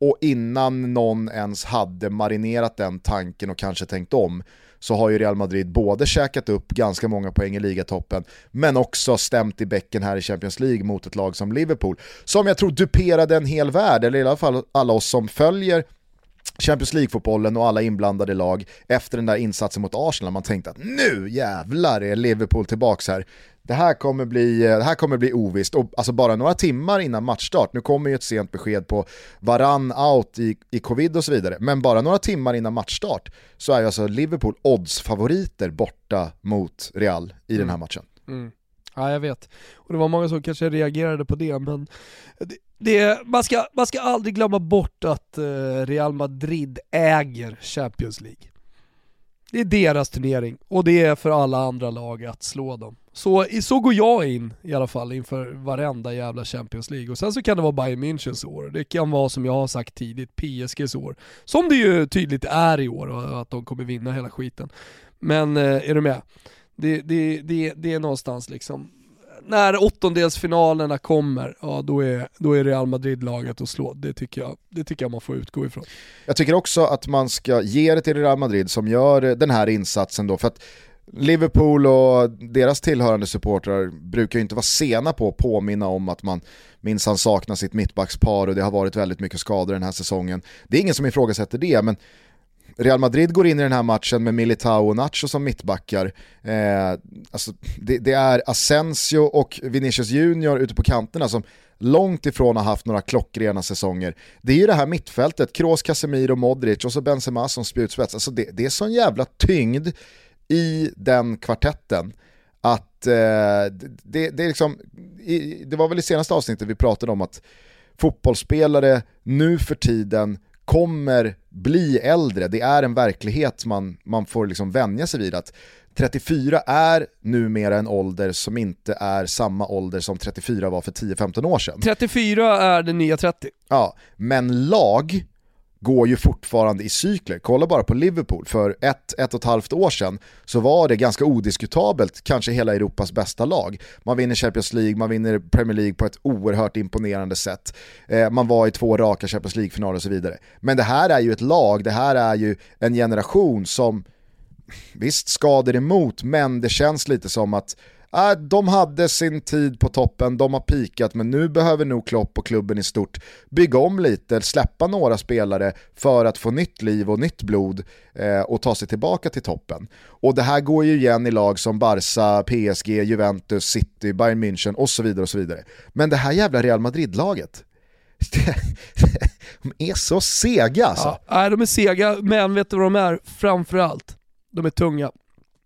Och innan någon ens hade marinerat den tanken och kanske tänkt om så har ju Real Madrid både käkat upp ganska många poäng i ligatoppen men också stämt i bäcken här i Champions League mot ett lag som Liverpool som jag tror duperade en hel värld, eller i alla fall alla oss som följer Champions League-fotbollen och alla inblandade lag efter den där insatsen mot Arsenal. Man tänkte att nu jävlar är Liverpool tillbaks här det här kommer bli, det här kommer bli ovisst. Och alltså bara några timmar innan matchstart, nu kommer ju ett sent besked på varann out i, i covid och så vidare, men bara några timmar innan matchstart så är ju alltså Liverpool odds-favoriter borta mot Real i mm. den här mm. matchen. Mm. Ja, jag vet. Och det var många som kanske reagerade på det, men det, det, man, ska, man ska aldrig glömma bort att uh, Real Madrid äger Champions League. Det är deras turnering och det är för alla andra lag att slå dem. Så, så går jag in i alla fall inför varenda jävla Champions League. Och sen så kan det vara Bayern Münchens år, det kan vara som jag har sagt tidigt, PSGs år. Som det ju tydligt är i år, och att de kommer vinna hela skiten. Men eh, är du med? Det, det, det, det är någonstans liksom, när åttondelsfinalerna kommer, ja då är, då är Real Madrid laget att slå. Det tycker, jag, det tycker jag man får utgå ifrån. Jag tycker också att man ska ge det till Real Madrid som gör den här insatsen då, för att Liverpool och deras tillhörande supportrar brukar ju inte vara sena på att påminna om att man minsann saknar sitt mittbackspar och det har varit väldigt mycket skador den här säsongen. Det är ingen som ifrågasätter det, men Real Madrid går in i den här matchen med Militao och Nacho som mittbackar. Eh, alltså det, det, är Asensio och Vinicius Junior ute på kanterna som långt ifrån har haft några klockrena säsonger. Det är ju det här mittfältet, Kroos, Casemiro, Modric och så Benzema som spjutspets. Alltså det, det är sån jävla tyngd i den kvartetten att eh, det, det, är liksom, i, det var väl i senaste avsnittet vi pratade om att fotbollsspelare nu för tiden kommer bli äldre, det är en verklighet man, man får liksom vänja sig vid att 34 är numera en ålder som inte är samma ålder som 34 var för 10-15 år sedan. 34 är den nya 30. Ja, men lag går ju fortfarande i cykler. Kolla bara på Liverpool, för ett, ett och ett halvt år sedan så var det ganska odiskutabelt kanske hela Europas bästa lag. Man vinner Champions League, man vinner Premier League på ett oerhört imponerande sätt. Eh, man var i två raka Champions League-finaler och så vidare. Men det här är ju ett lag, det här är ju en generation som visst skador emot, men det känns lite som att äh, de hade sin tid på toppen, de har pikat men nu behöver nog Klopp och klubben i stort bygga om lite, släppa några spelare för att få nytt liv och nytt blod eh, och ta sig tillbaka till toppen. Och det här går ju igen i lag som Barca, PSG, Juventus, City, Bayern München och så vidare och så vidare. Men det här jävla Real Madrid-laget, de är så sega alltså. Ja, nej, de är sega, men vet du vad de är framförallt? De är tunga.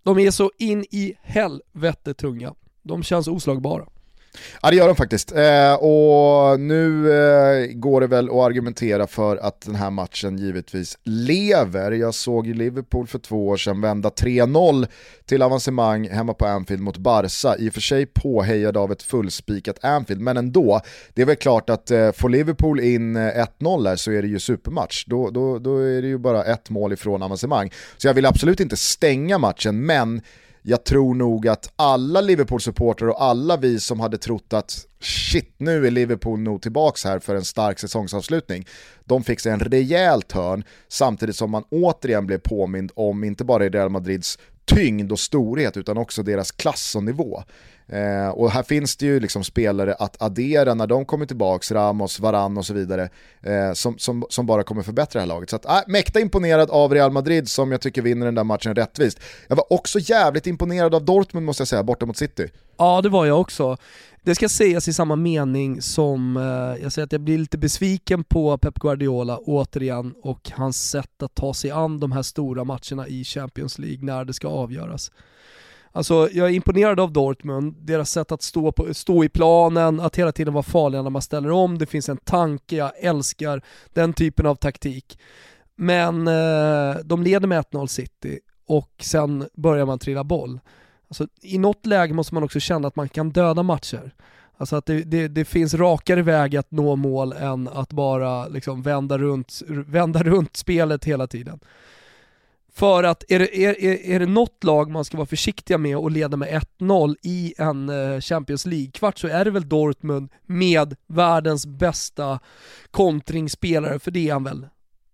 De är så in i helvete tunga. De känns oslagbara. Ja det gör de faktiskt. Eh, och nu eh, går det väl att argumentera för att den här matchen givetvis lever. Jag såg ju Liverpool för två år sedan vända 3-0 till avancemang hemma på Anfield mot Barca. I och för sig påhejad av ett fullspikat Anfield, men ändå. Det är väl klart att eh, får Liverpool in eh, 1-0 där så är det ju supermatch. Då, då, då är det ju bara ett mål ifrån avancemang. Så jag vill absolut inte stänga matchen, men jag tror nog att alla Liverpool-supportrar och alla vi som hade trott att shit, nu är Liverpool nog tillbaks här för en stark säsongsavslutning. De fick sig en rejäl törn samtidigt som man återigen blev påmind om inte bara Real Madrids tyngd och storhet utan också deras klass och nivå. Eh, och här finns det ju liksom spelare att addera när de kommer tillbaka, Ramos, Varan och så vidare, eh, som, som, som bara kommer förbättra det här laget. Så att, äh, mäkta imponerad av Real Madrid som jag tycker vinner den där matchen rättvist. Jag var också jävligt imponerad av Dortmund måste jag säga, borta mot City. Ja det var jag också. Det ska sägas i samma mening som eh, jag säger att jag blir lite besviken på Pep Guardiola återigen och hans sätt att ta sig an de här stora matcherna i Champions League när det ska avgöras. Alltså jag är imponerad av Dortmund, deras sätt att stå, på, stå i planen, att hela tiden vara farliga när man ställer om, det finns en tanke, jag älskar den typen av taktik. Men eh, de leder med 1-0 City och sen börjar man trilla boll. Alltså, I något läge måste man också känna att man kan döda matcher. Alltså att det, det, det, finns rakare väg att nå mål än att bara liksom vända, runt, vända runt spelet hela tiden. För att är det, är, är det något lag man ska vara försiktiga med och leda med 1-0 i en eh, Champions League-kvart så är det väl Dortmund med världens bästa kontringsspelare, för det är han väl,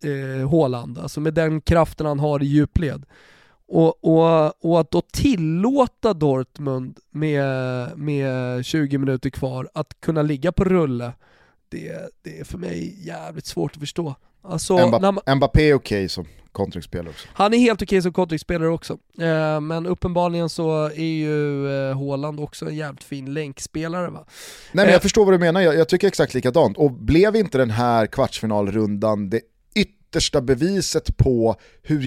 eh, Haaland, alltså med den kraften han har i djupled. Och, och, och att då tillåta Dortmund med, med 20 minuter kvar att kunna ligga på rulle, det, det är för mig jävligt svårt att förstå. Alltså, Mbappé, man... Mbappé är okej okay som kontringsspelare också. Han är helt okej okay som kontringsspelare också. Eh, men uppenbarligen så är ju eh, Haaland också en jävligt fin länkspelare va? Nej men jag eh, förstår vad du menar, jag, jag, tycker exakt likadant. Och blev inte den här kvartsfinalrundan det yttersta beviset på hur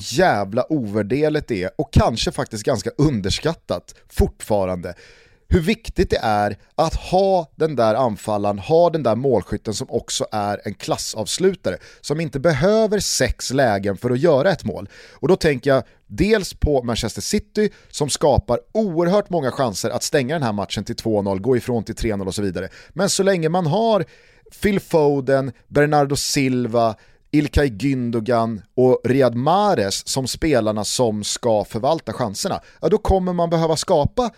Jävla ovärderligt det är och kanske faktiskt ganska underskattat fortfarande hur viktigt det är att ha den där anfallaren, ha den där målskytten som också är en klassavslutare, som inte behöver sex lägen för att göra ett mål. Och då tänker jag dels på Manchester City som skapar oerhört många chanser att stänga den här matchen till 2-0, gå ifrån till 3-0 och så vidare. Men så länge man har Phil Foden, Bernardo Silva, Ilkay Gündogan och Riyad Mahrez som spelarna som ska förvalta chanserna, ja då kommer man behöva skapa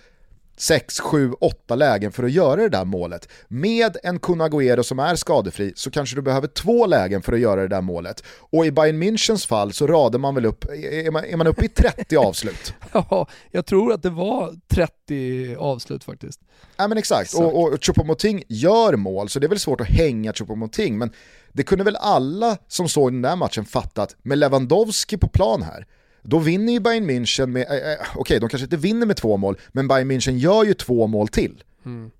6, 7, 8 lägen för att göra det där målet. Med en Kun Agüero som är skadefri så kanske du behöver två lägen för att göra det där målet. Och i Bayern Münchens fall så radar man väl upp, är man, är man uppe i 30 avslut? ja, jag tror att det var 30 avslut faktiskt. Ja men exakt, exakt. och, och Choupo-Moting gör mål så det är väl svårt att hänga Choupo-Moting men det kunde väl alla som såg den där matchen fattat med Lewandowski på plan här då vinner ju Bayern München med, äh, okej okay, de kanske inte vinner med två mål, men Bayern München gör ju två mål till. Mm.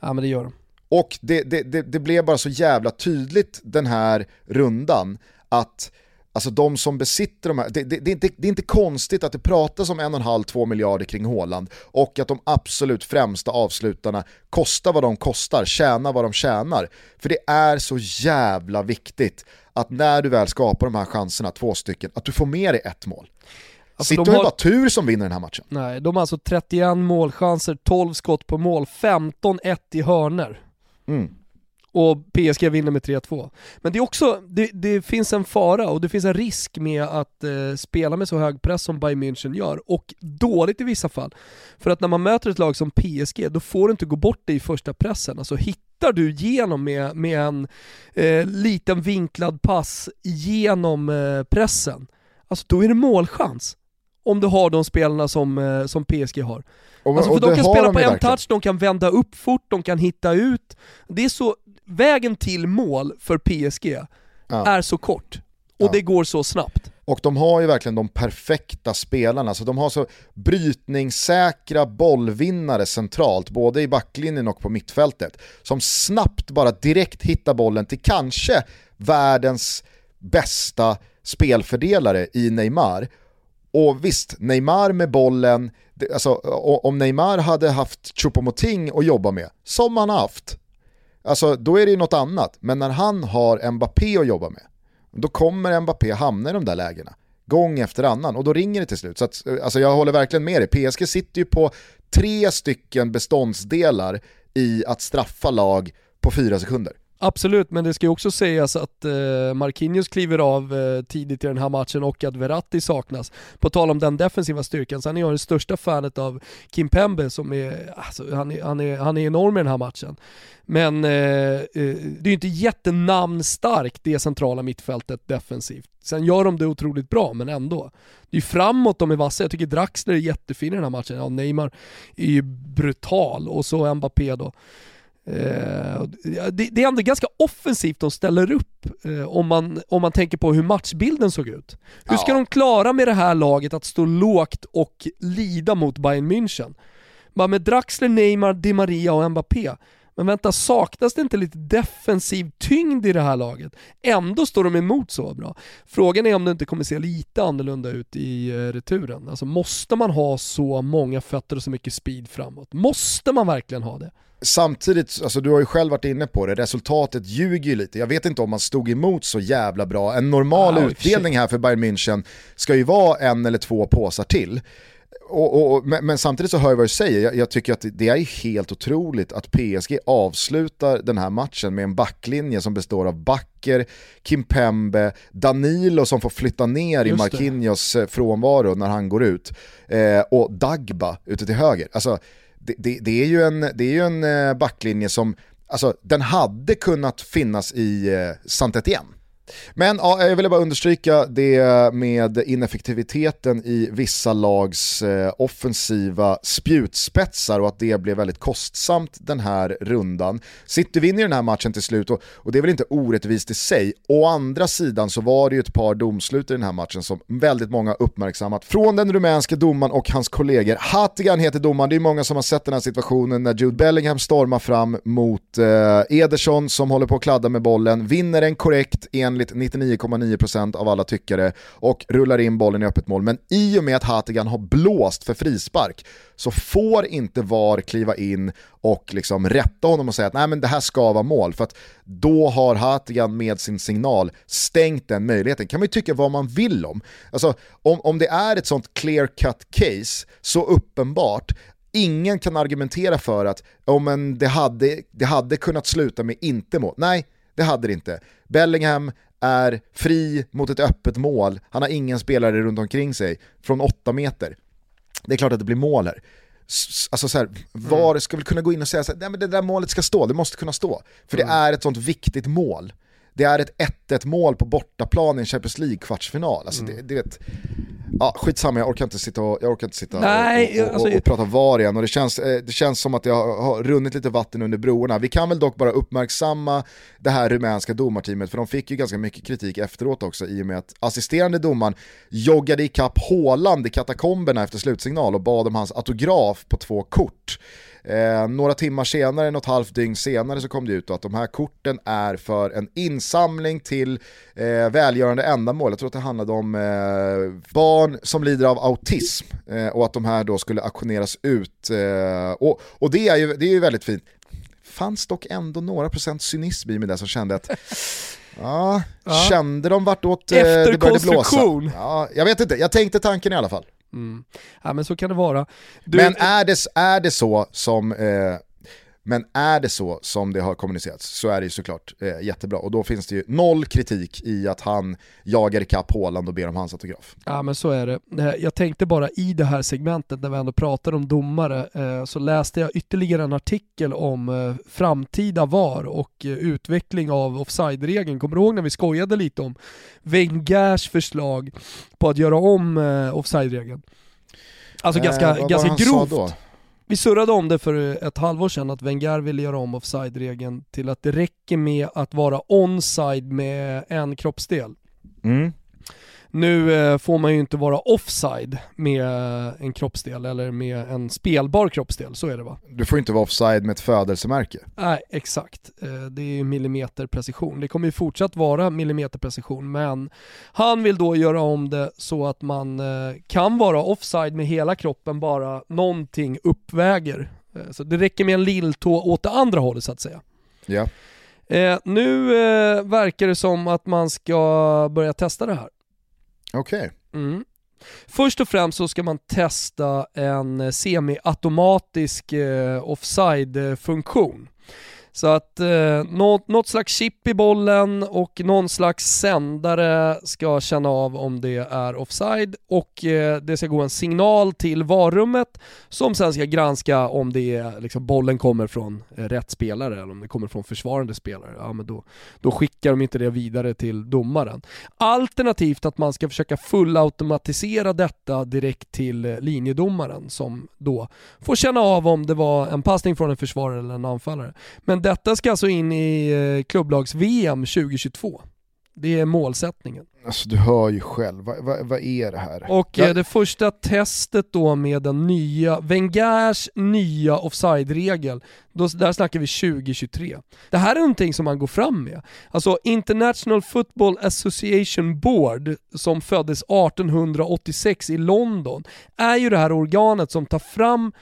Ja men det gör de. Och det, det, det, det blev bara så jävla tydligt den här rundan att Alltså de som besitter de här, det, det, det, är inte, det är inte konstigt att det pratas om en och en halv, två miljarder kring Håland och att de absolut främsta avslutarna kostar vad de kostar, tjänar vad de tjänar. För det är så jävla viktigt att när du väl skapar de här chanserna, två stycken, att du får med dig ett mål. Alltså City har ju bara tur som vinner den här matchen. Nej, de har alltså 31 målchanser, 12 skott på mål, 15-1 i hörner. Mm. Och PSG vinner med 3-2. Men det är också, det, det, finns en fara och det finns en risk med att eh, spela med så hög press som Bayern München gör, och dåligt i vissa fall. För att när man möter ett lag som PSG, då får du inte gå bort det i första pressen. Alltså hittar du igenom med, med en eh, liten vinklad pass genom eh, pressen, alltså då är det målchans. Om du har de spelarna som, eh, som PSG har. Och, Alltså för de kan spela på en verkligen. touch, de kan vända upp fort, de kan hitta ut. Det är så, vägen till mål för PSG Ja. är så kort. Och Ja. det går så snabbt. Och de har ju verkligen de perfekta spelarna, så de har så brytningssäkra bollvinnare centralt, både i backlinjen och på mittfältet, som snabbt bara direkt hittar bollen till kanske världens bästa spelfördelare i Neymar. Och visst, Neymar med bollen, alltså, om Neymar hade haft Choupo-Moting att jobba med, som han haft, alltså, då är det ju något annat. Men när han har Mbappé att jobba med, då kommer Mbappé hamna i de där lägena. Gång efter annan och då ringer det till slut. Så att, eh, alltså jag håller verkligen med dig. PSG sitter ju på tre stycken beståndsdelar i att straffa lag på fyra sekunder. Absolut, men det ska ju också sägas att eh, Marquinhos kliver av eh, tidigt i den här matchen och att Verratti saknas. På tal om den defensiva styrkan, så är jag det största fanet av Kim Pembe som är, alltså, han är, han är, han är enorm i den här matchen. Men eh, eh, det är ju inte jättenamnstarkt det centrala mittfältet defensivt. Sen gör de det otroligt bra, men ändå. Det är ju framåt de är vassa. Jag tycker Draxler är jättefin i den här matchen. Ja, Neymar är ju brutal och så Mbappé då. Eh, det, det är ändå ganska offensivt de ställer upp eh, om, man, om man tänker på hur matchbilden såg ut. Hur ska Ja. de klara med det här laget att stå lågt och lida mot Bayern München? Bara med Draxler, Neymar, Di Maria och Mbappé. Men vänta, saknas det inte lite defensiv tyngd i det här laget? Ändå står de emot så bra. Frågan är om det inte kommer se lite annorlunda ut i eh, returen. Alltså måste man ha så många fötter och så mycket speed framåt? Måste man verkligen ha det? Samtidigt, alltså du har ju själv varit inne på det, resultatet ljuger ju lite. Jag vet inte om man stod emot så jävla bra. En normal sig. utdelning här för Bayern München ska ju vara en eller två påsar till. Och, och, men, men samtidigt så hör jag vad du säger, jag, jag tycker att det, det är helt otroligt att PSG avslutar den här matchen med en backlinje som består av Backer, Kimpembe, Danilo som får flytta ner i Just det. Marquinhos eh, frånvaro när han går ut, eh, och Dagba ute till höger. Alltså, det, det, det är ju en, det är ju en eh, backlinje som, alltså den hade kunnat finnas i eh, Saint-Étienne. Men ja, jag ville bara understryka det med ineffektiviteten i vissa lags eh, offensiva spjutspetsar och att det blev väldigt kostsamt den här rundan. City vinner den här matchen till slut och, och det är väl inte orättvist i sig. Å andra sidan så var det ju ett par domslut i den här matchen som väldigt många uppmärksammat. Från den rumänske domaren och hans kollegor. Hatigan heter domaren, det är många som har sett den här situationen när Jude Bellingham stormar fram mot eh, Ederson som håller på att kladda med bollen, vinner den korrekt enligt 99,9% av alla tyckare och rullar in bollen i öppet mål. Men i och med att Hatigan har blåst för frispark så får inte VAR kliva in och liksom rätta honom och säga att nej men det här ska vara mål. För att då har Hatigan med sin signal stängt den möjligheten. kan man ju tycka vad man vill om. Alltså om, om det är ett sånt clear cut case, så uppenbart, ingen kan argumentera för att oh, men det, hade, det hade kunnat sluta med inte mål. Nej, det hade det inte. Bellingham är fri mot ett öppet mål, han har ingen spelare runt omkring sig från åtta meter. Det är klart att det blir mål här. Alltså så här, var ska vi kunna gå in och säga så här, nej men det där målet ska stå, det måste kunna stå. För det är ett sånt viktigt mål. Det är ett 1-1 mål på bortaplan i en Champions League-kvartsfinal. Alltså det, det vet, ja, skitsamma, jag orkar inte sitta och, jag orkar inte sitta Nej, och, och, och, alltså- och prata VAR igen. Och det, känns, eh, det känns som att jag har, runnit lite vatten under broarna. Vi kan väl dock bara uppmärksamma det här rumänska domarteamet, för de fick ju ganska mycket kritik efteråt också i och med att assisterande domaren joggade ikapp Haaland i katakomberna efter slutsignal och bad om hans autograf på två kort. Eh, några timmar senare, något halvt dygn senare så kom det ut att de här korten är för en insamling till eh, välgörande ändamål. Jag tror att det handlade om eh, barn som lider av autism eh, och att de här då skulle auktioneras ut. Eh, och och det, är ju, det är ju väldigt fint. Fanns dock ändå några procent cynism i mig där som kände att Ja, Ja. kände de vartåt eh, det började blåsa? Ja, jag vet inte, jag tänkte tanken i alla fall. Mm. Ja men så kan det vara. Du, Men är det, är det så som eh, Men är det så som det har kommunicerats så är det ju såklart eh, jättebra. Och då finns det ju noll kritik i att han jagar ikapp Håland och ber om hans autograf. Ja men så är det. Eh, jag tänkte bara i det här segmentet när vi ändå pratar om domare eh, så läste jag ytterligare en artikel om eh, framtida VAR och utveckling av offside-regeln. Kommer du ihåg när vi skojade lite om Wengers förslag på att göra om offside-regeln? Alltså ganska, eh, ganska grovt. Vi surrade om det för ett halvår sedan att Wenger ville göra om offside-regeln till att det räcker med att vara onside med en kroppsdel. Mm. Nu eh, får man ju inte vara offside med en kroppsdel eller med en spelbar kroppsdel, så är det va? Du får inte vara offside med ett födelsemärke. Nej, exakt. Eh, det är ju millimeterprecision. Det kommer ju fortsatt vara millimeterprecision, men han vill då göra om det så att man eh, kan vara offside med hela kroppen, bara någonting uppväger. Så det räcker med en lilltå åt det andra hållet så att säga. Ja. nu verkar det som att man ska börja testa det här. Okej. Okay. Mm. Först och främst så ska man testa en semiautomatisk eh, offside-funktion. Så att eh, något, något, slags chip i bollen och någon slags sändare ska känna av om det är offside och eh, det ska gå en signal till varummet som sen ska granska om det är, liksom, bollen kommer från eh, rätt spelare eller om det kommer från försvarande spelare. Ja, men då, då skickar de inte det vidare till domaren. Alternativt att man ska försöka fullautomatisera detta direkt till eh, linjedomaren som då får känna av om det var en passning från en försvarare eller en anfallare. Men detta ska alltså in i eh, klubblags-VM 2022. Det är målsättningen. Alltså du hör ju själv, vad, vad, vad är det här? Och eh, det första testet då med den nya, Wengers nya offside-regel, där snackar vi 2023. Det här är någonting som man går fram med. Alltså International Football Association Board, som föddes 1886 i London, är ju det här organet som tar fram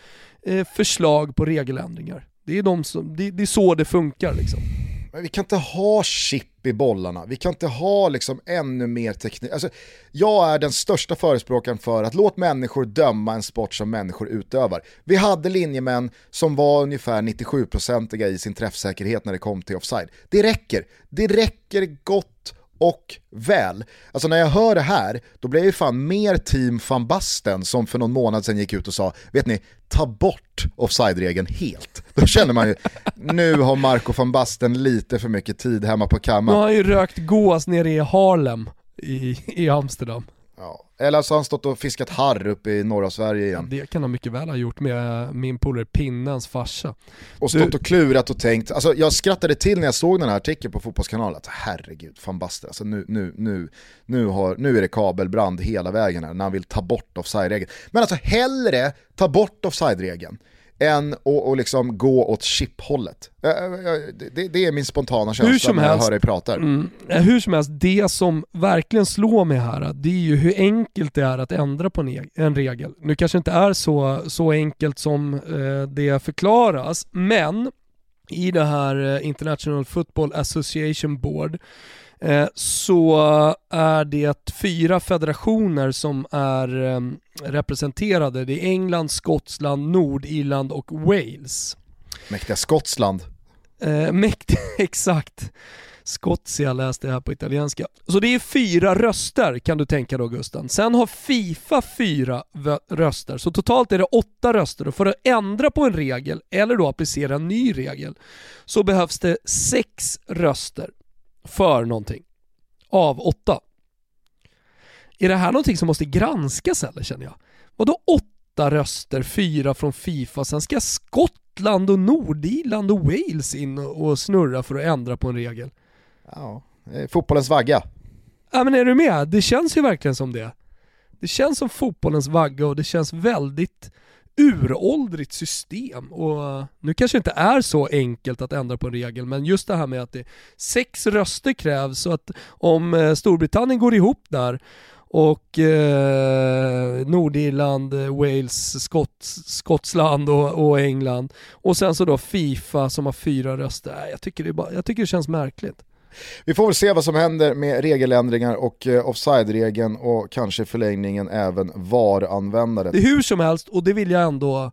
eh, förslag på regeländringar. Det är, de som, det, det är så det funkar liksom. Men vi kan inte ha chip i bollarna, vi kan inte ha liksom ännu mer teknik. Alltså, jag är den största förespråkaren för att låt människor döma en sport som människor utövar. Vi hade linjemän som var ungefär 97-procentiga i sin träffsäkerhet när det kom till offside. Det räcker, det räcker gott och väl. Alltså när jag hör det här, då blir jag ju fan mer team van Basten som för någon månad sedan gick ut och sa, vet ni, ta bort offside-regeln helt. Då känner man ju, nu har Marco van Basten lite för mycket tid hemma på kammaren. Nu har han ju rökt gås nere i Harlem i, i Amsterdam. Ja. Eller så har han stått och fiskat harr uppe i norra Sverige igen. Ja, det kan han mycket väl ha gjort med min polare Pinnens farsa. Och stått du... och klurat och tänkt, alltså jag skrattade till när jag såg den här artikeln på Fotbollskanalen, att herregud, fan Baster, alltså nu, nu, nu, nu, har, nu är det kabelbrand hela vägen här när han vill ta bort offside-regeln. Men alltså hellre ta bort offside-regeln än att liksom gå åt chip-hållet. Det, det, är min spontana känsla när jag hör dig prata. Mm, hur som helst, det som verkligen slår mig här, det är ju hur enkelt det är att ändra på en regel. Nu kanske inte är så, så enkelt som det förklaras, men i det här International Football Association Board så är det fyra federationer som är ehm, representerade. Det är England, Skottland, Nordirland och Wales. Mäktiga Skottland. Eh, mäktiga, exakt. Skotsia läste jag här på italienska. Så det är fyra röster kan du tänka då Gusten. Sen har Fifa fyra röster, så totalt är det åtta röster. Och för att ändra på en regel, eller då applicera en ny regel, så behövs det sex röster för någonting av åtta. Är det här någonting som måste granskas eller känner jag? Vadå åtta röster, fyra från Fifa, sen ska Skottland och Nordirland och Wales in och snurra för att ändra på en regel? Ja, fotbollens vagga. Ja men är du med? Det känns ju verkligen som det. Det känns som fotbollens vagga och det känns väldigt uråldrigt system och eh, nu kanske det inte är så enkelt att ändra på en regel men just det här med att det sex röster krävs så att om eh, Storbritannien går ihop där och eh, Nordirland, eh, Wales, Skott, Skottland och, och, England och sen så då Fifa som har fyra röster. Jag tycker det, bara, jag tycker det känns märkligt. Vi får väl se vad som händer med regeländringar och eh, offside-regeln och kanske förlängningen även VAR-användandet. Hur som helst, och det vill jag ändå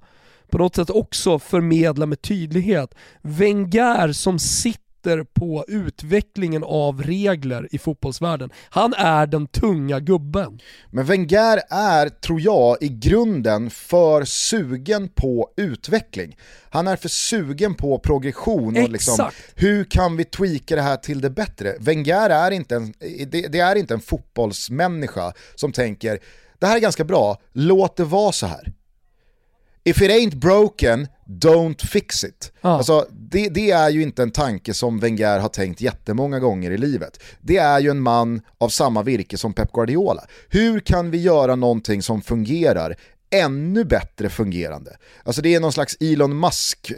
på något sätt också förmedla med tydlighet. Wenger som sitter på utvecklingen av regler i fotbollsvärlden. Han är den tunga gubben. Men Wenger är, tror jag, i grunden för sugen på utveckling. Han är för sugen på progression och liksom, hur kan vi tweaka det här till det bättre? Wenger är inte en, det, det är inte en fotbollsmänniska som tänker det här är ganska bra, låt det vara så här. If it ain't broken, don't fix it. Ja. Alltså, det, det är ju inte en tanke som Wenger har tänkt jättemånga gånger i livet. Det är ju en man av samma virke som Pep Guardiola. Hur kan vi göra någonting som fungerar ännu bättre fungerande? Alltså det är någon slags Elon Musk-figur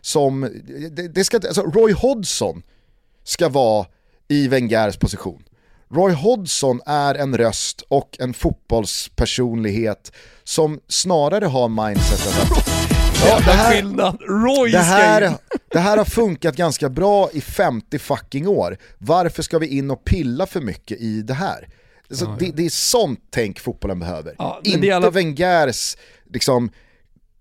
som, det, det ska, alltså Roy Hodgson ska vara i Wengers position. Roy Hodgson är en röst och en fotbollspersonlighet som snarare har mindsetet att ja, det, här, det, här, det här har funkat ganska bra i 50 fucking år. Varför ska vi in och pilla för mycket i det här? Så det, det är sånt tänk fotbollen behöver. Ja, Inte alla- Wengers liksom,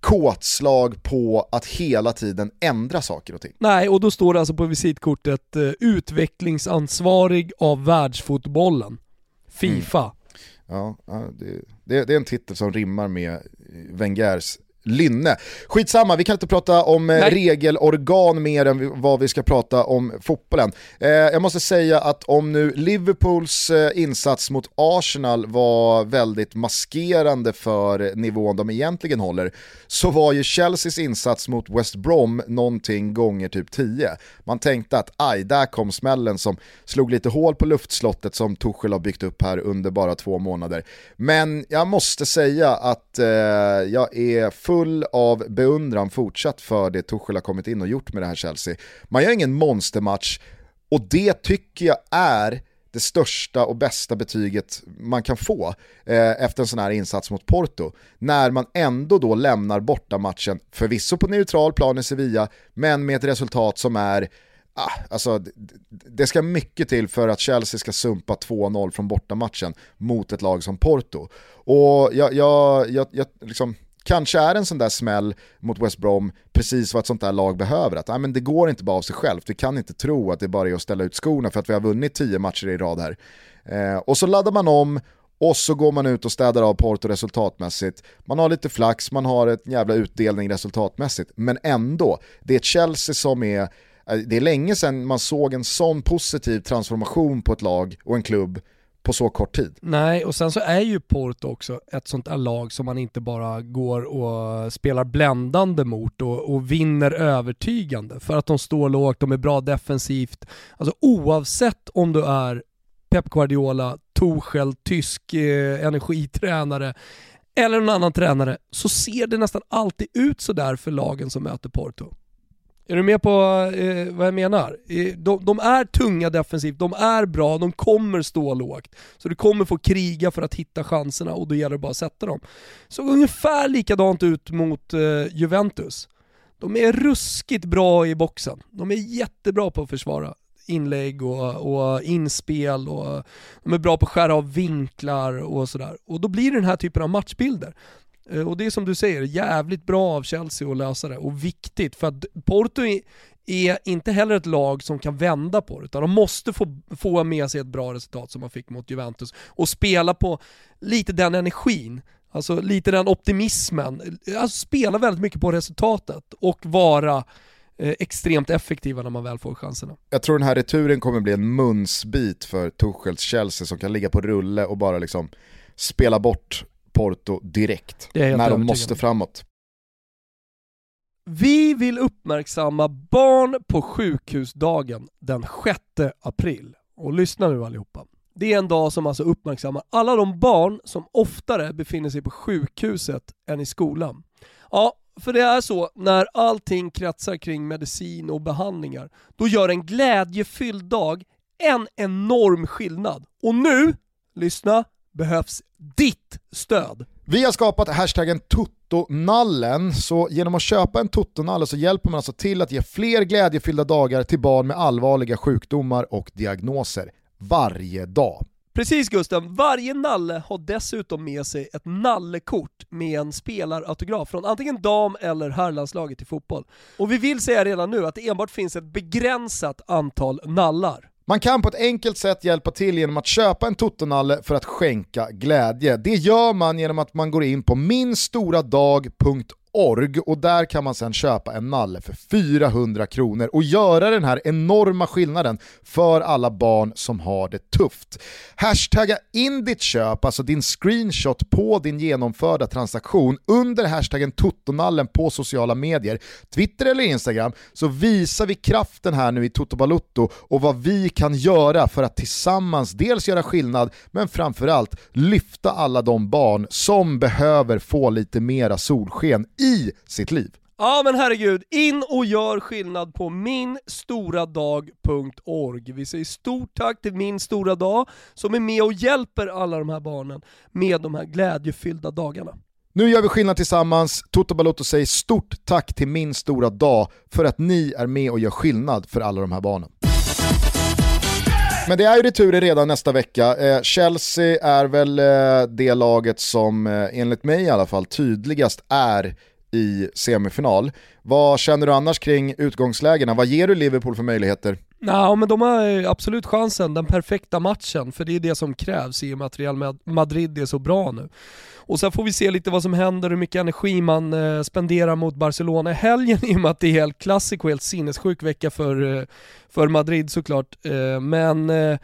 kåtslag på att hela tiden ändra saker och ting. Nej, och då står det alltså på visitkortet eh, utvecklingsansvarig av världsfotbollen. Fifa. Ja, ja det, det, det är en titel som rimmar med Wengers lynne. Skitsamma, vi kan inte prata om eh, Nej. regelorgan mer än vad vi ska prata om fotbollen. Eh, jag måste säga att om nu Liverpools eh, insats mot Arsenal var väldigt maskerande för nivån de egentligen håller, så var ju Chelseas insats mot West Brom någonting gånger typ 10. Man tänkte att aj, där kom smällen som slog lite hål på luftslottet som Tuchel har byggt upp här under bara två månader. Men jag måste säga att eh, jag är full full av beundran fortsatt för det Tuchel har kommit in och gjort med det här Chelsea. Man gör ingen monstermatch och det tycker jag är det största och bästa betyget man kan få eh, efter en sån här insats mot Porto. När man ändå då lämnar bortamatchen, förvisso på neutral plan i Sevilla, men med ett resultat som är Ah, alltså, det ska mycket till för att Chelsea ska sumpa 2-0 från bortamatchen mot ett lag som Porto. Och jag, jag, jag, jag liksom, kanske är en sån där smäll mot West Brom precis vad ett sånt där lag behöver. Att, nej, men det går inte bara av sig självt, vi kan inte tro att det bara är att ställa ut skorna för att vi har vunnit tio matcher i rad här. Eh, och så laddar man om och så går man ut och städar av Porto resultatmässigt. Man har lite flax, man har ett jävla utdelning resultatmässigt. Men ändå, det är ett Chelsea som är eh, Det är länge sedan man såg en sån positiv transformation på ett lag och en klubb på så kort tid. Nej, och sen så är ju Porto också ett sånt där lag som man inte bara går och spelar bländande mot och, och vinner övertygande för att de står lågt, de är bra defensivt. Alltså oavsett om du är Pep Guardiola, Torshäll, tysk eh, energitränare eller någon annan tränare så ser det nästan alltid ut sådär för lagen som möter Porto. Är du med på eh, vad jag menar? De, de är tunga defensivt, de är bra, de kommer stå lågt. Så du kommer få kriga för att hitta chanserna och då gäller det bara att sätta dem. Såg ungefär likadant ut mot eh, Juventus. De är ruskigt bra i boxen. De är jättebra på att försvara inlägg och, och inspel och de är bra på att skära av vinklar och sådär. Och då blir det den här typen av matchbilder. Eh, och det är som du säger, jävligt bra av Chelsea att lösa det och viktigt för att Porto är, är inte heller ett lag som kan vända på det utan de måste få, få med sig ett bra resultat som man fick mot Juventus och spela på lite den energin, alltså lite den optimismen, eh, alltså spela väldigt mycket på resultatet och vara eh, extremt effektiva när man väl får chanserna. Jag tror den här returen kommer bli en munsbit för Tuchels Chelsea som kan ligga på rulle och bara liksom spela bort Porto direkt när de måste framåt. Vi vill uppmärksamma barn på sjukhusdagen den 6 april. Och lyssna nu allihopa. Det är en dag som alltså uppmärksammar alla de barn som oftare befinner sig på sjukhuset än i skolan. Ja, för det är så när allting kretsar kring medicin och behandlingar, då gör en glädjefylld dag en enorm skillnad. Och nu, lyssna, behövs ditt stöd. Vi har skapat hashtaggen Tuttonallen, så genom att köpa en Tuttonalle så hjälper man alltså till att ge fler glädjefyllda dagar till barn med allvarliga sjukdomar och diagnoser varje dag. Precis Gusten, varje nalle har dessutom med sig ett nallekort med en spelarautograf från antingen dam eller herrlandslaget i fotboll. Och vi vill säga redan nu att det enbart finns ett begränsat antal nallar. Man kan på ett enkelt sätt hjälpa till genom att köpa en Totonalle för att skänka glädje. Det gör man genom att man går in på minstoradag.org org och där kan man sen köpa en nalle för 400 kronor och göra den här enorma skillnaden för alla barn som har det tufft. Hashtagga in ditt köp, alltså din screenshot på din genomförda transaktion under hashtaggen Totonallen på sociala medier, Twitter eller Instagram, så visar vi kraften här nu i Toto Balutto och vad vi kan göra för att tillsammans dels göra skillnad, men framförallt lyfta alla de barn som behöver få lite mera solsken i sitt liv. Ja men herregud, in och gör skillnad på minstoradag.org. Vi säger stort tack till Min Stora Dag som är med och hjälper alla de här barnen med de här glädjefyllda dagarna. Nu gör vi skillnad tillsammans. Toto Balotto säger stort tack till Min Stora Dag för att ni är med och gör skillnad för alla de här barnen. Men det är ju returer redan nästa vecka. Eh, Chelsea är väl eh, det laget som eh, enligt mig i alla fall tydligast är i semifinal. Vad känner du annars kring utgångslägena? Vad ger du Liverpool för möjligheter? Ja, men de har absolut chansen, den perfekta matchen, för det är det som krävs i och med att Real Madrid är så bra nu. Och sen får vi se lite vad som händer, hur mycket energi man eh, spenderar mot Barcelona i helgen i och med att det är helt klassik och helt sinnessjuk vecka för, eh, för Madrid såklart. Eh, men eh,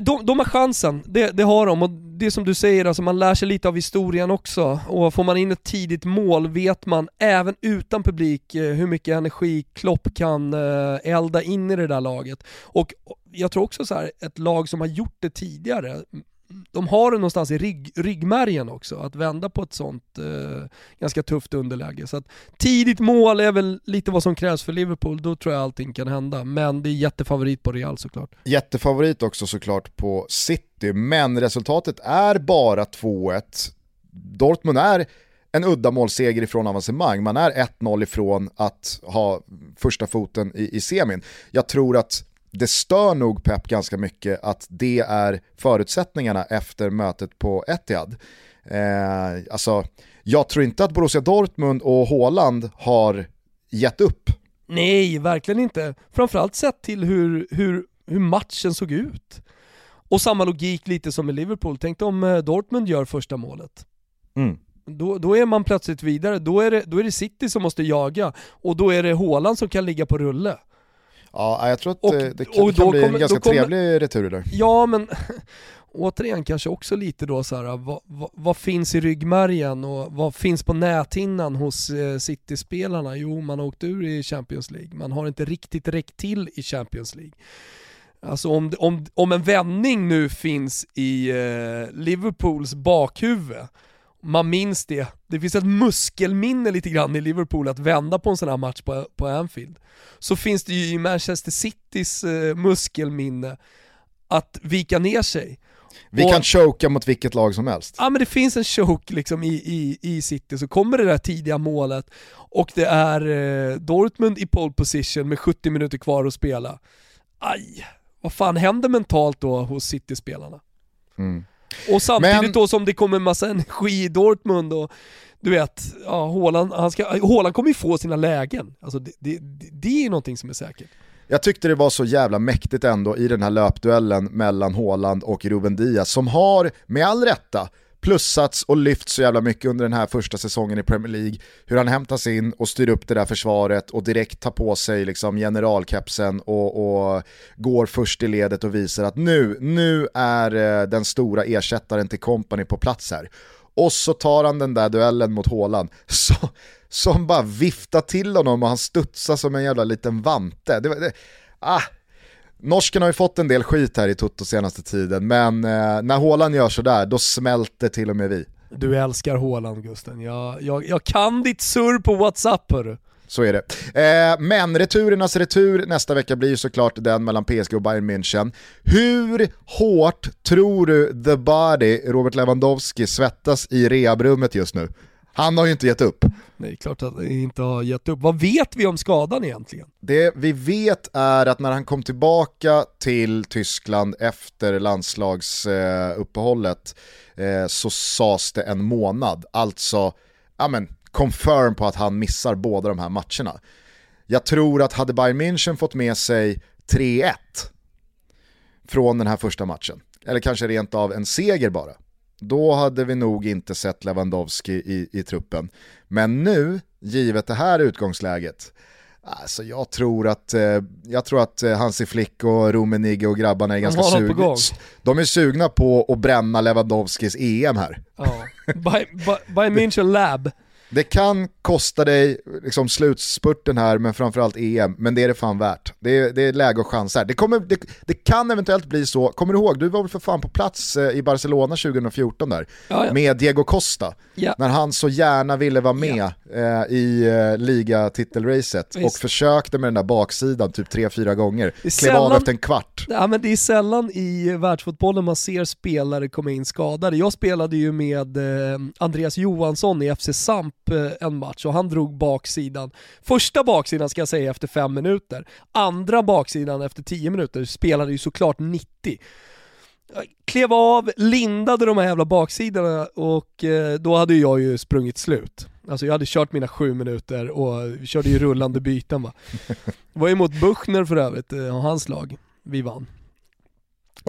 de, de har chansen, det, det, har de. Och det som du säger, alltså man lär sig lite av historien också. Och får man in ett tidigt mål vet man, även utan publik, eh, hur mycket energi Klopp kan eh, elda in i det där laget. Och jag tror också så här, ett lag som har gjort det tidigare, de har det någonstans i rygg, ryggmärgen också, att vända på ett sånt eh, ganska tufft underläge. Så att tidigt mål är väl lite vad som krävs för Liverpool, då tror jag allting kan hända. Men det är jättefavorit på Real såklart. Jättefavorit också såklart på City, men resultatet är bara 2-1. Dortmund är en uddamålsseger ifrån avancemang, man är 1-0 ifrån att ha första foten i, i semin. Jag tror att det stör nog Pep ganska mycket att det är förutsättningarna efter mötet på Etihad. Eh, alltså, jag tror inte att Borussia Dortmund och Haaland har gett upp. Nej, verkligen inte. Framförallt sett till hur, hur, hur matchen såg ut. Och samma logik lite som i Liverpool, tänk om eh, Dortmund gör första målet. Mm. Då, då, är man plötsligt vidare, då är, det, då är det City som måste jaga och då är det Haaland som kan ligga på rulle. Ja, jag tror att och, det, det kan, kan bli kommer, en ganska kommer, trevlig retur där. Ja, men återigen kanske också lite då så här, vad, vad, vad, finns i ryggmärgen och vad finns på näthinnan hos eh, City-spelarna? Jo, man har åkt ur i Champions League, man har inte riktigt räckt till i Champions League. Alltså om, om, om en vändning nu finns i eh, Liverpools bakhuvud, man minns det. Det finns ett muskelminne lite grann i Liverpool att vända på en sån här match på, på Anfield. Så finns det ju i Manchester Citys eh, muskelminne att vika ner sig. Vi och, kan choka mot vilket lag som helst. Ja men det finns en choke liksom i, i, i City, så kommer det där tidiga målet och det är eh, Dortmund i pole position med 70 minuter kvar att spela. Aj, vad fan händer mentalt då hos City-spelarna? Mm. Och samtidigt Men... då som det kommer massa energi i Dortmund och du vet, ja, Håland, han ska, Håland kommer ju få sina lägen. Alltså det, det, det är ju någonting som är säkert. Jag tyckte det var så jävla mäktigt ändå i den här löpduellen mellan Håland och Ruben Diaz som har, med all rätta, plussats och lyfts så jävla mycket under den här första säsongen i Premier League. Hur han hämtas in och styr upp det där försvaret och direkt tar på sig liksom generalkepsen och, och går först i ledet och visar att nu, nu är eh, den stora ersättaren till kompani på plats här. Och så tar han den där duellen mot Håland som bara viftar till honom och han studsar som en jävla liten vante. Det, det, ah, Norsken har ju fått en del skit här i Toto senaste tiden, men eh, när Håland gör sådär, då smälter till och med vi. Du älskar Håland Gusten, jag, jag, jag kan ditt surr på WhatsApp hörru. Så är det. Eh, men returernas retur nästa vecka blir ju såklart den mellan PSG och Bayern München. Hur hårt tror du the body, Robert Lewandowski, svettas i rehabrummet just nu? Han har ju inte gett upp. Nej, klart att han inte har gett upp. Vad vet vi om skadan egentligen? Det vi vet är att när han kom tillbaka till Tyskland efter landslagsuppehållet eh, så sades det en månad. Alltså, ja men, confirm på att han missar båda de här matcherna. Jag tror att hade Bayern München fått med sig 3-1 från den här första matchen, eller kanske rent av en seger bara, då hade vi nog inte sett Lewandowski i, i truppen. Men nu, givet det här utgångsläget, Alltså jag tror att, eh, jag tror att eh, Hansi Flick och Rummenigge och grabbarna är ganska sugna. De är sugna på att bränna Lewandowskis EM här. Ja. By, by, by München Lab. Det kan kosta dig liksom slutspurten här, men framförallt EM, men det är det fan värt. Det är, det är läge och chans här. Det, kommer, det, det, kan eventuellt bli så, kommer du ihåg, du var väl för fan på plats eh, i Barcelona 2014 där, ja, ja. med Diego Costa, ja. när han så gärna ville vara med eh, i eh, ligatitelracet och försökte med den där baksidan typ 3-4 gånger, klev av efter en kvart. Ja, men det är sällan i världsfotbollen man ser spelare komma in skadade. Jag spelade ju med eh, Andreas Johansson i FC Samp Eh, en match och han drog baksidan. Första baksidan ska jag säga efter fem minuter. Andra baksidan efter tio minuter spelade ju såklart 90 klev av, lindade de här jävla baksidorna och eh, då hade jag ju sprungit slut. Alltså jag hade kört mina sju minuter och vi körde ju rullande byten va. Det var ju mot Buchner för övrigt, och eh, hans lag. Vi vann.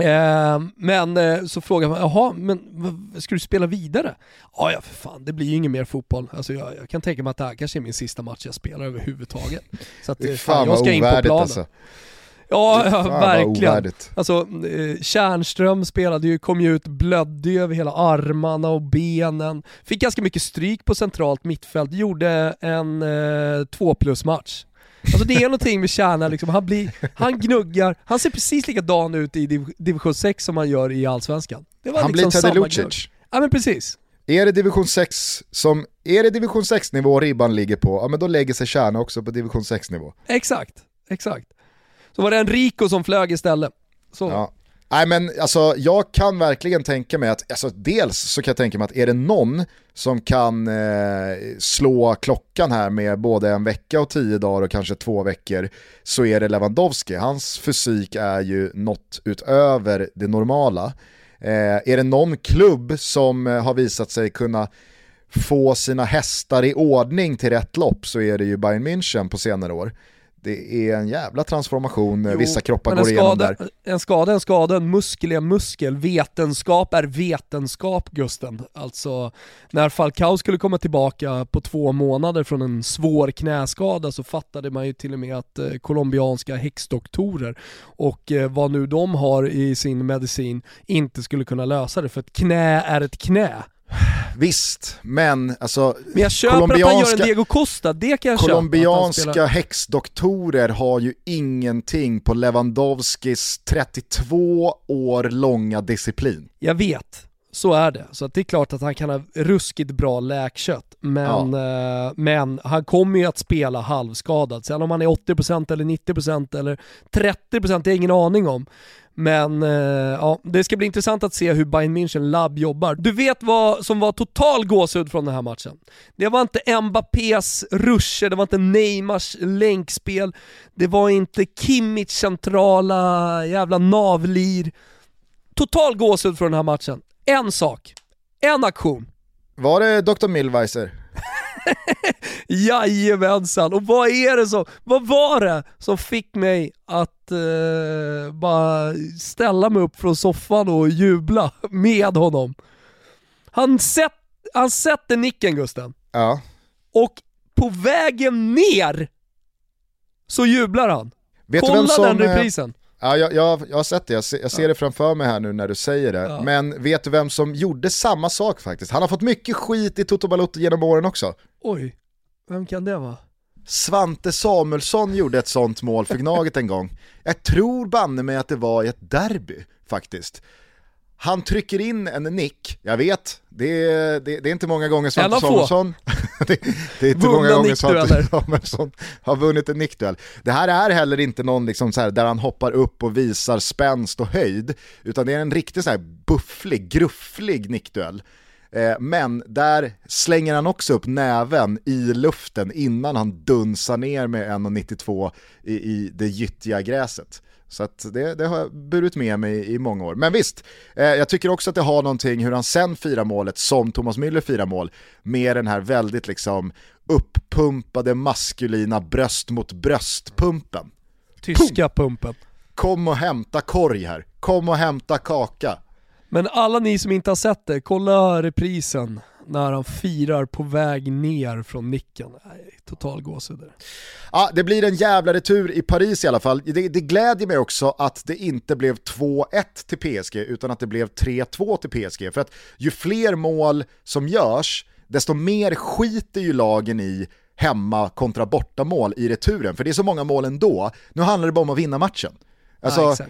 Eh, men eh, så frågar man, jaha, men ska du spela vidare? Ja, ja för fan, det blir ju ingen mer fotboll. Alltså jag, jag, kan tänka mig att det här kanske är min sista match jag spelar överhuvudtaget. Så att, fan, fan jag ska in på planen. Alltså. Ja, ja verkligen. Alltså, eh, Kärnström spelade ju, kom ju ut, blödde över hela armarna och benen. Fick ganska mycket stryk på centralt mittfält, gjorde en eh, två plus match. Alltså det är någonting med Kärna, liksom. han, blir, han gnuggar, han ser precis likadan ut i div division 6 som han gör i Allsvenskan. han liksom blir Teddy Lucic. Ja men precis. Är det division 6 som, är det division 6 nivå ribban ligger på, ja men då lägger sig Kärna också på division 6 nivå. Exakt, exakt. Så var det en Rico som flög istället. Så. Ja. Nej men alltså jag kan verkligen tänka mig att, alltså dels så kan jag tänka mig att är det någon som kan eh, slå klockan här med både en vecka och tio dagar och kanske två veckor så är det Lewandowski. Hans fysik är ju något utöver det normala. Eh, är det någon klubb som eh, har visat sig kunna få sina hästar i ordning till rätt lopp så är det ju Bayern München på senare år det är en jävla transformation jo, vissa kroppar går igenom där. En skada en skada, en muskel är en muskel, vetenskap är vetenskap Gusten. Alltså, när Falcao skulle komma tillbaka på två månader från en svår knäskada så fattade man ju till och med att eh, colombianska häxdoktorer och eh, vad nu de har i sin medicin inte skulle kunna lösa det, för ett knä är ett knä. Visst, men alltså... Men jag köper att han gör en Diego Costa, det kan jag Colombianska köpa. häxdoktorer har ju ingenting på Lewandowskis 32 år långa disciplin. Jag vet, så är det. Så det är klart att han kan ha ruskigt bra läkkött, men, ja. eh, men han kommer ju att spela halvskadad. Sen om han är 80% eller 90% eller 30% det jag ingen aning om. Men eh, ja, det ska bli intressant att se hur Bayern München labb jobbar. Du vet vad som var total gåshud från den här matchen? Det var inte Mbappés ruscher, det var inte Neymars länkspel, det var inte Kimmich centrala jävla navlir. Total gåshud från den här matchen. En sak, en aktion. Var det Dr. Millweiser? Jajamensan, och vad är det som, vad var det som fick mig att eh, bara ställa mig upp från soffan och jubla med honom? Han, sätt, han sätter nicken Gusten. Ja. Och på vägen ner så jublar han. Vet Kolla som, den reprisen. Ja, jag, jag, jag har sett det, jag ser, jag ser ja. det framför mig här nu när du säger det. Ja. Men vet du vem som gjorde samma sak faktiskt? Han har fått mycket skit i Toto Balotto genom åren också. Oj, vem kan det vara? Svante Samuelsson gjorde ett sånt mål för Gnaget en gång. Jag tror banne mig att det var i ett derby faktiskt. Han trycker in en nick, jag vet, det är, det, det är inte många gånger Svante Samuelsson det, det, är inte många gånger Svante Samuelsson har vunnit en nickduell. Det här är heller inte någon liksom så här, där han hoppar upp och visar spänst och höjd, utan det är en riktigt så här bufflig, grufflig nickduell. Eh, men där slänger han också upp näven i luften innan han dunsar ner med 1,92 i, i det gyttiga gräset. Så att det, det har jag burit med mig i många år. Men visst, eh, jag tycker också att det har någonting hur han sen firar målet som Thomas Müller firar mål med den här väldigt liksom uppumpade maskulina bröst mot bröstpumpen. Tyska pumpen. Kom och hämta korg här, kom och hämta kaka. Men alla ni som inte har sett det, kolla reprisen när han firar på väg ner från nicken. Nej, total gåshud. Ja, det blir en jävla retur i Paris i alla fall. Det, det glädjer mig också att det inte blev 2-1 till PSG utan att det blev 3-2 till PSG. För att ju fler mål som görs, desto mer skiter ju lagen i hemma kontra bortamål i returen. För det är så många mål ändå. Nu handlar det bara om att vinna matchen. Alltså, ja,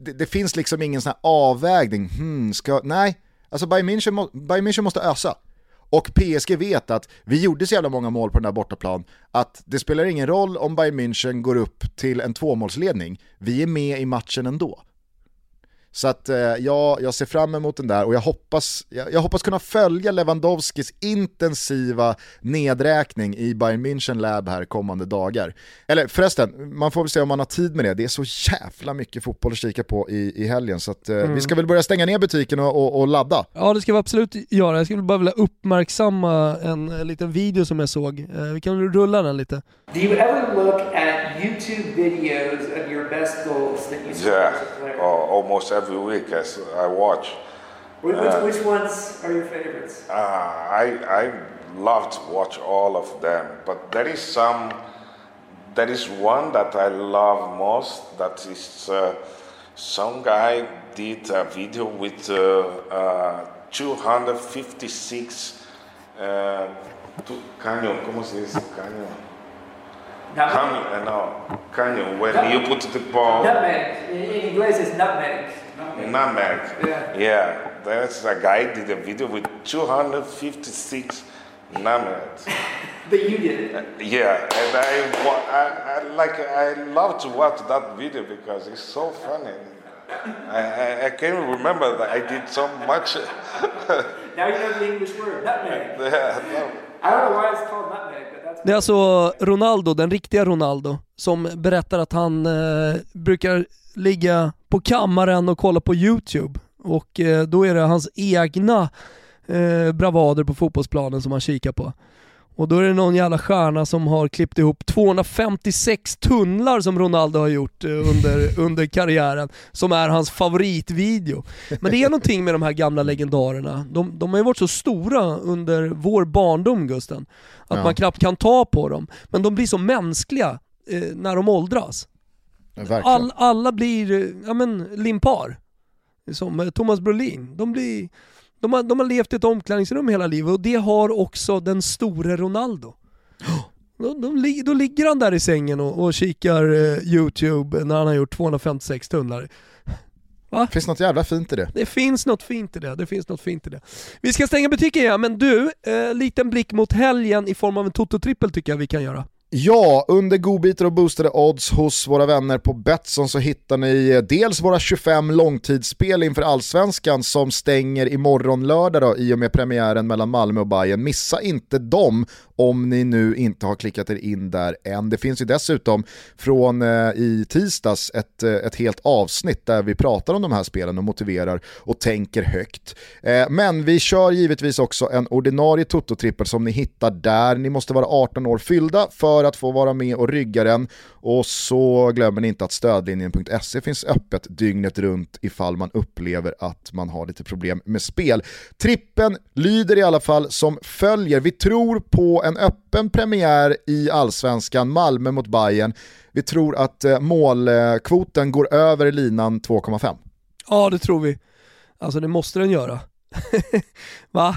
det, det, finns liksom ingen sån här avvägning, hmm, ska, nej, alltså Bayern München, Bayern München måste ösa. Och PSG vet att vi gjorde så jävla många mål på den där bortaplan att det spelar ingen roll om Bayern München går upp till en tvåmålsledning, vi är med i matchen ändå. Så att eh, ja, jag ser fram emot den där och jag hoppas, jag, jag, hoppas kunna följa Lewandowskis intensiva nedräkning i Bayern München Lab här kommande dagar. Eller förresten, man får väl se om man har tid med det. Det är så jävla mycket fotboll att kika på i, i helgen så att eh, mm. vi ska väl börja stänga ner butiken och, och, och, ladda. Ja det ska vi absolut göra. Jag skulle bara vilja uppmärksamma en, en liten video som jag såg. Eh, vi kan rulla den lite. Do you ever look at YouTube videos of your best goals that you scored? Yeah, uh, almost every week as I watch. Which, uh, which, ones are your favorites? Uh, I I love to watch all of them, but there is some. There is one that I love most. That is uh, some guy did a video with uh, uh, 256 uh, caño. ¿Cómo se dice caño? Caño, no, caño. When you put the ball. Nutmeg. In English, it's nutmeg. Nutmeg. Yeah. yeah. There's a guy did a video with 256 nutmegs. but you did it. yeah, and I, I, I, like I love to watch that video because it's so funny. I, I, I can't remember that I did so much. now you know the English word, nutmeg. Yeah, no. Don't know why it's called nutmeg. Det är alltså Ronaldo, den riktiga Ronaldo, som berättar att han eh, brukar ligga på kammaren och kolla på YouTube. Och eh, då är det hans egna eh, bravader på fotbollsplanen som han kikar på. Och då är det någon jävla stjärna som har klippt ihop 256 tunnlar som Ronaldo har gjort eh, under, under karriären, som är hans favoritvideo. Men det är någonting med de här gamla legendarerna. De, de har ju varit så stora under vår barndom Gusten, att ja. man knappt kan ta på dem. Men de blir så mänskliga eh, när de åldras. All, alla blir, ja men limpar. Som eh, Thomas Brolin. De, blir, de, har, de har levt i ett omklädningsrum hela livet och det har också den store Ronaldo. Då, de, då ligger han där i sängen och, och kikar uh, YouTube när han har gjort 256 tunnlar. Va? Finns något jävla fint i det. Det finns något fint i det. Det finns något fint i det. Vi ska stänga butiken igen, men du, eh, liten blick mot helgen i form av en Toto-trippel tycker jag vi kan göra. Ja, under godbitar och boostade odds hos våra vänner på Betsson så hittar ni eh, dels våra 25 långtidsspel inför allsvenskan som stänger imorgon lördag då, i och med premiären mellan Malmö och Bayern. Missa inte dem om ni nu inte har klickat er in där än. Det finns ju dessutom från eh, i tisdags ett, eh, ett helt avsnitt där vi pratar om de här spelen och motiverar och tänker högt. Eh, men vi kör givetvis också en ordinarie Toto-trippel som ni hittar där. Ni måste vara 18 år fyllda för att få vara med och rygga den. Och så glömmer ni inte att stödlinjen.se finns öppet dygnet runt ifall man upplever att man har lite problem med spel. Trippen lyder i alla fall som följer. Vi tror på en öppen premiär i allsvenskan, Malmö mot Bayern. Vi tror att eh, målkvoten går över linan 2,5. Ja det tror vi. Alltså det måste den göra. Va?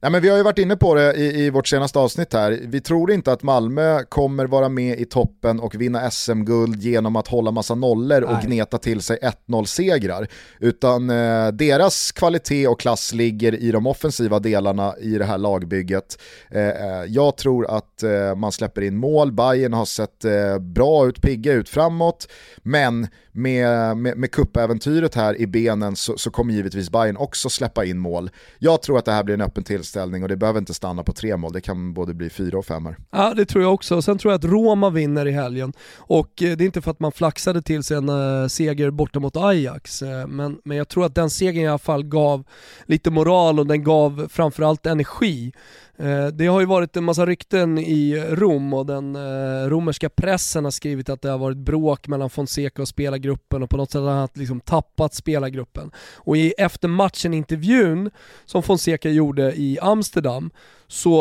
Nej, men vi har ju varit inne på det i, i vårt senaste avsnitt här. Vi tror inte att Malmö kommer vara med i toppen och vinna SM-guld genom att hålla massa nollor och Nej. gneta till sig 1-0-segrar. Utan eh, deras kvalitet och klass ligger i de offensiva delarna i det här lagbygget. Eh, eh jag tror att eh, man släpper in mål, Bayern har sett eh, bra ut, pigga ut framåt, men med, med, med kuppäventyret här i benen så, så kommer givetvis Bayern också släppa in mål. Jag tror att det här blir en öppen tillställning och det behöver inte stanna på tre mål, det kan både bli fyra och fem här. Ja det tror jag också, sen tror jag att Roma vinner i helgen. Och eh, det är inte för att man flaxade till sig en eh, seger borta mot Ajax, eh, men, men jag tror att den segern i alla fall gav lite moral och den gav framförallt energi. Eh, det har ju varit en massa rykten i Rom och den eh, romerska pressen har skrivit att det har varit bråk mellan Fonseca och spelargruppen och på något sätt har han liksom tappat spelargruppen. Och i efter matchen-intervjun som Fonseca gjorde i Amsterdam så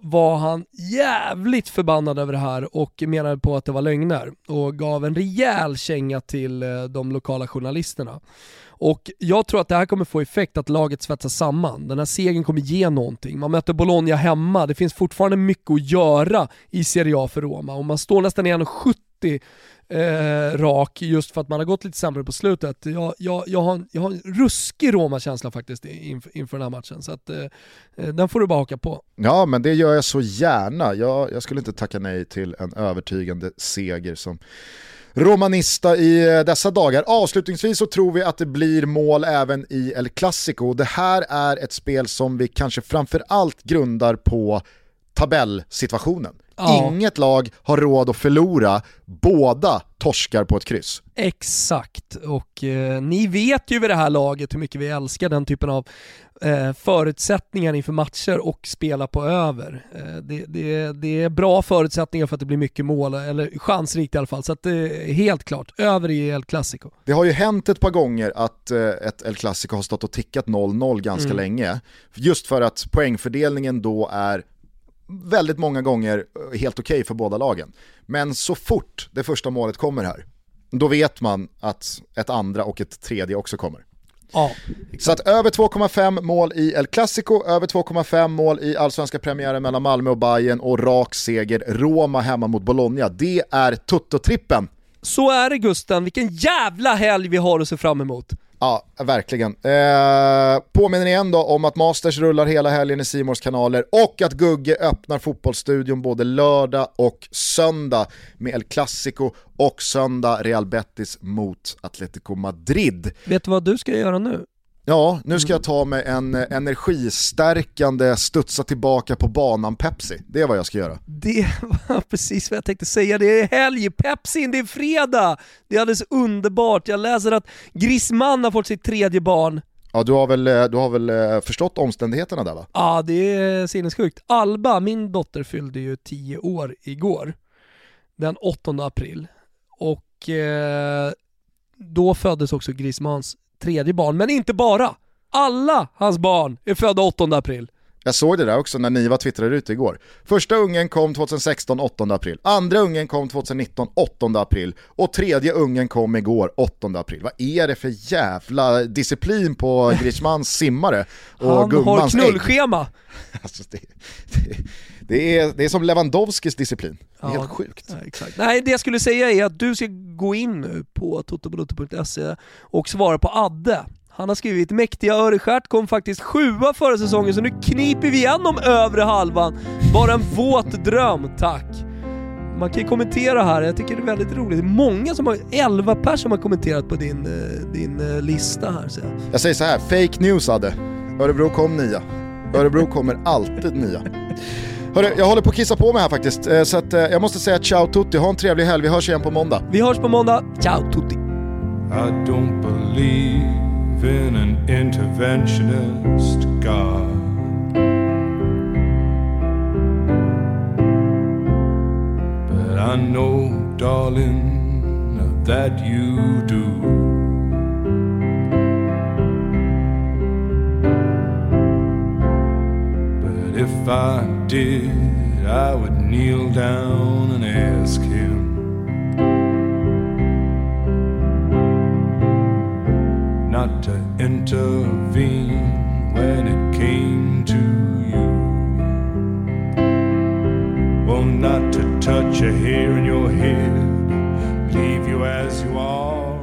var han jävligt förbannad över det här och menade på att det var lögner och gav en rejäl känga till eh, de lokala journalisterna. Och jag tror att det här kommer få effekt att laget svetsas samman. Den här segern kommer ge någonting. Man möter Bologna hemma, det finns fortfarande mycket att göra i Serie A för Roma och man står nästan i 1,70 eh, rak just för att man har gått lite sämre på slutet. Jag, jag, jag, har, jag har en ruskig Roma-känsla faktiskt inför, inför den här matchen, så att, eh, eh, den får du bara haka på. Ja, men det gör jag så gärna. Jag, jag skulle inte tacka nej till en övertygande seger som romanista i eh, dessa dagar. Avslutningsvis så tror vi att det blir mål även i El Clasico. Det här är ett spel som vi kanske framförallt grundar på tabellsituationen. Ja. Inget lag har råd att förlora, båda torskar på ett kryss. Exakt, och eh, ni vet ju vid det här laget hur mycket vi älskar den typen av eh, förutsättningar inför matcher och spela på över. Eh, det, det, det, är bra förutsättningar för att det blir mycket mål, eller chansrikt i alla fall, så att är helt klart, över i El Clasico. Det har ju hänt ett par gånger att eh, ett El Clasico har stått och tickat 0-0 ganska mm. länge, just för att poängfördelningen då är väldigt många gånger eh, helt okej okay för båda lagen. Men så fort det första målet kommer här, då vet man att ett andra och ett tredje också kommer. Ja, så att över 2,5 mål i El Clasico, över 2,5 mål i allsvenska premiären mellan Malmö och Bayern och rak seger Roma hemma mot Bologna. Det är Tutto-trippen. Så är det Gusten, vilken jävla helg vi har att se fram emot. Ja, verkligen. Eh, påminner igen då om att Masters rullar hela helgen i Simors kanaler och att Gugge öppnar fotbollsstudion både lördag och söndag med El Clasico och söndag Real Betis mot Atletico Madrid. Vet du vad du ska göra nu? Ja, nu ska jag ta mig en eh, energistärkande studsa tillbaka på banan Pepsi. Det är vad jag ska göra. Det var precis vad jag tänkte säga. Det är helg, Pepsi, det är fredag! Det är alldeles underbart. Jag läser att Griezmann har fått sitt tredje barn. Ja, du har väl, eh, du har väl eh, förstått omständigheterna där va? Ja, det är sinnessjukt. Alba, min dotter, fyllde ju 10 år igår. Den 8 april. Och eh, då föddes också Griezmanns tredje barn, men inte bara. Alla hans barn är födda 8 april. Jag såg det där också när Niva twittrade ut igår. Första ungen kom 2016 8 april, andra ungen kom 2019 8 april och tredje ungen kom igår 8 april. Vad är det för jävla disciplin på Griezmanns simmare och Han har knullschema. Alltså det, det, det, är, det är som Lewandowskis disciplin. Ja, helt sjukt. Ja. Nej, det jag skulle säga är att du ska gå in nu på totobalotto.se och svara på Adde. Han har skrivit mäktiga Örestjärt kom faktiskt sjua förra säsongen så nu kniper vi igenom övre halvan. Bara en våt dröm, tack. Man kan ju kommentera här, jag tycker det är väldigt roligt. Det är många som har, 11 personer som har kommenterat på din, eh, din eh, lista här. Så. Jag säger så här, fake news Adde. Örebro kom nia. Örebro kommer alltid nia. Hörru, jag håller på att kissa på mig här faktiskt, eh, så att, jag måste säga ciao tutti, ha en trevlig helg, vi hörs igen på måndag. Vi hörs på måndag, ciao tutti. I don't believe been an interventionist God. But I know, darling, that you do. If I did, I would kneel down and ask him not to intervene when it came to you. Well, not to touch a hair in your head, leave you as you are.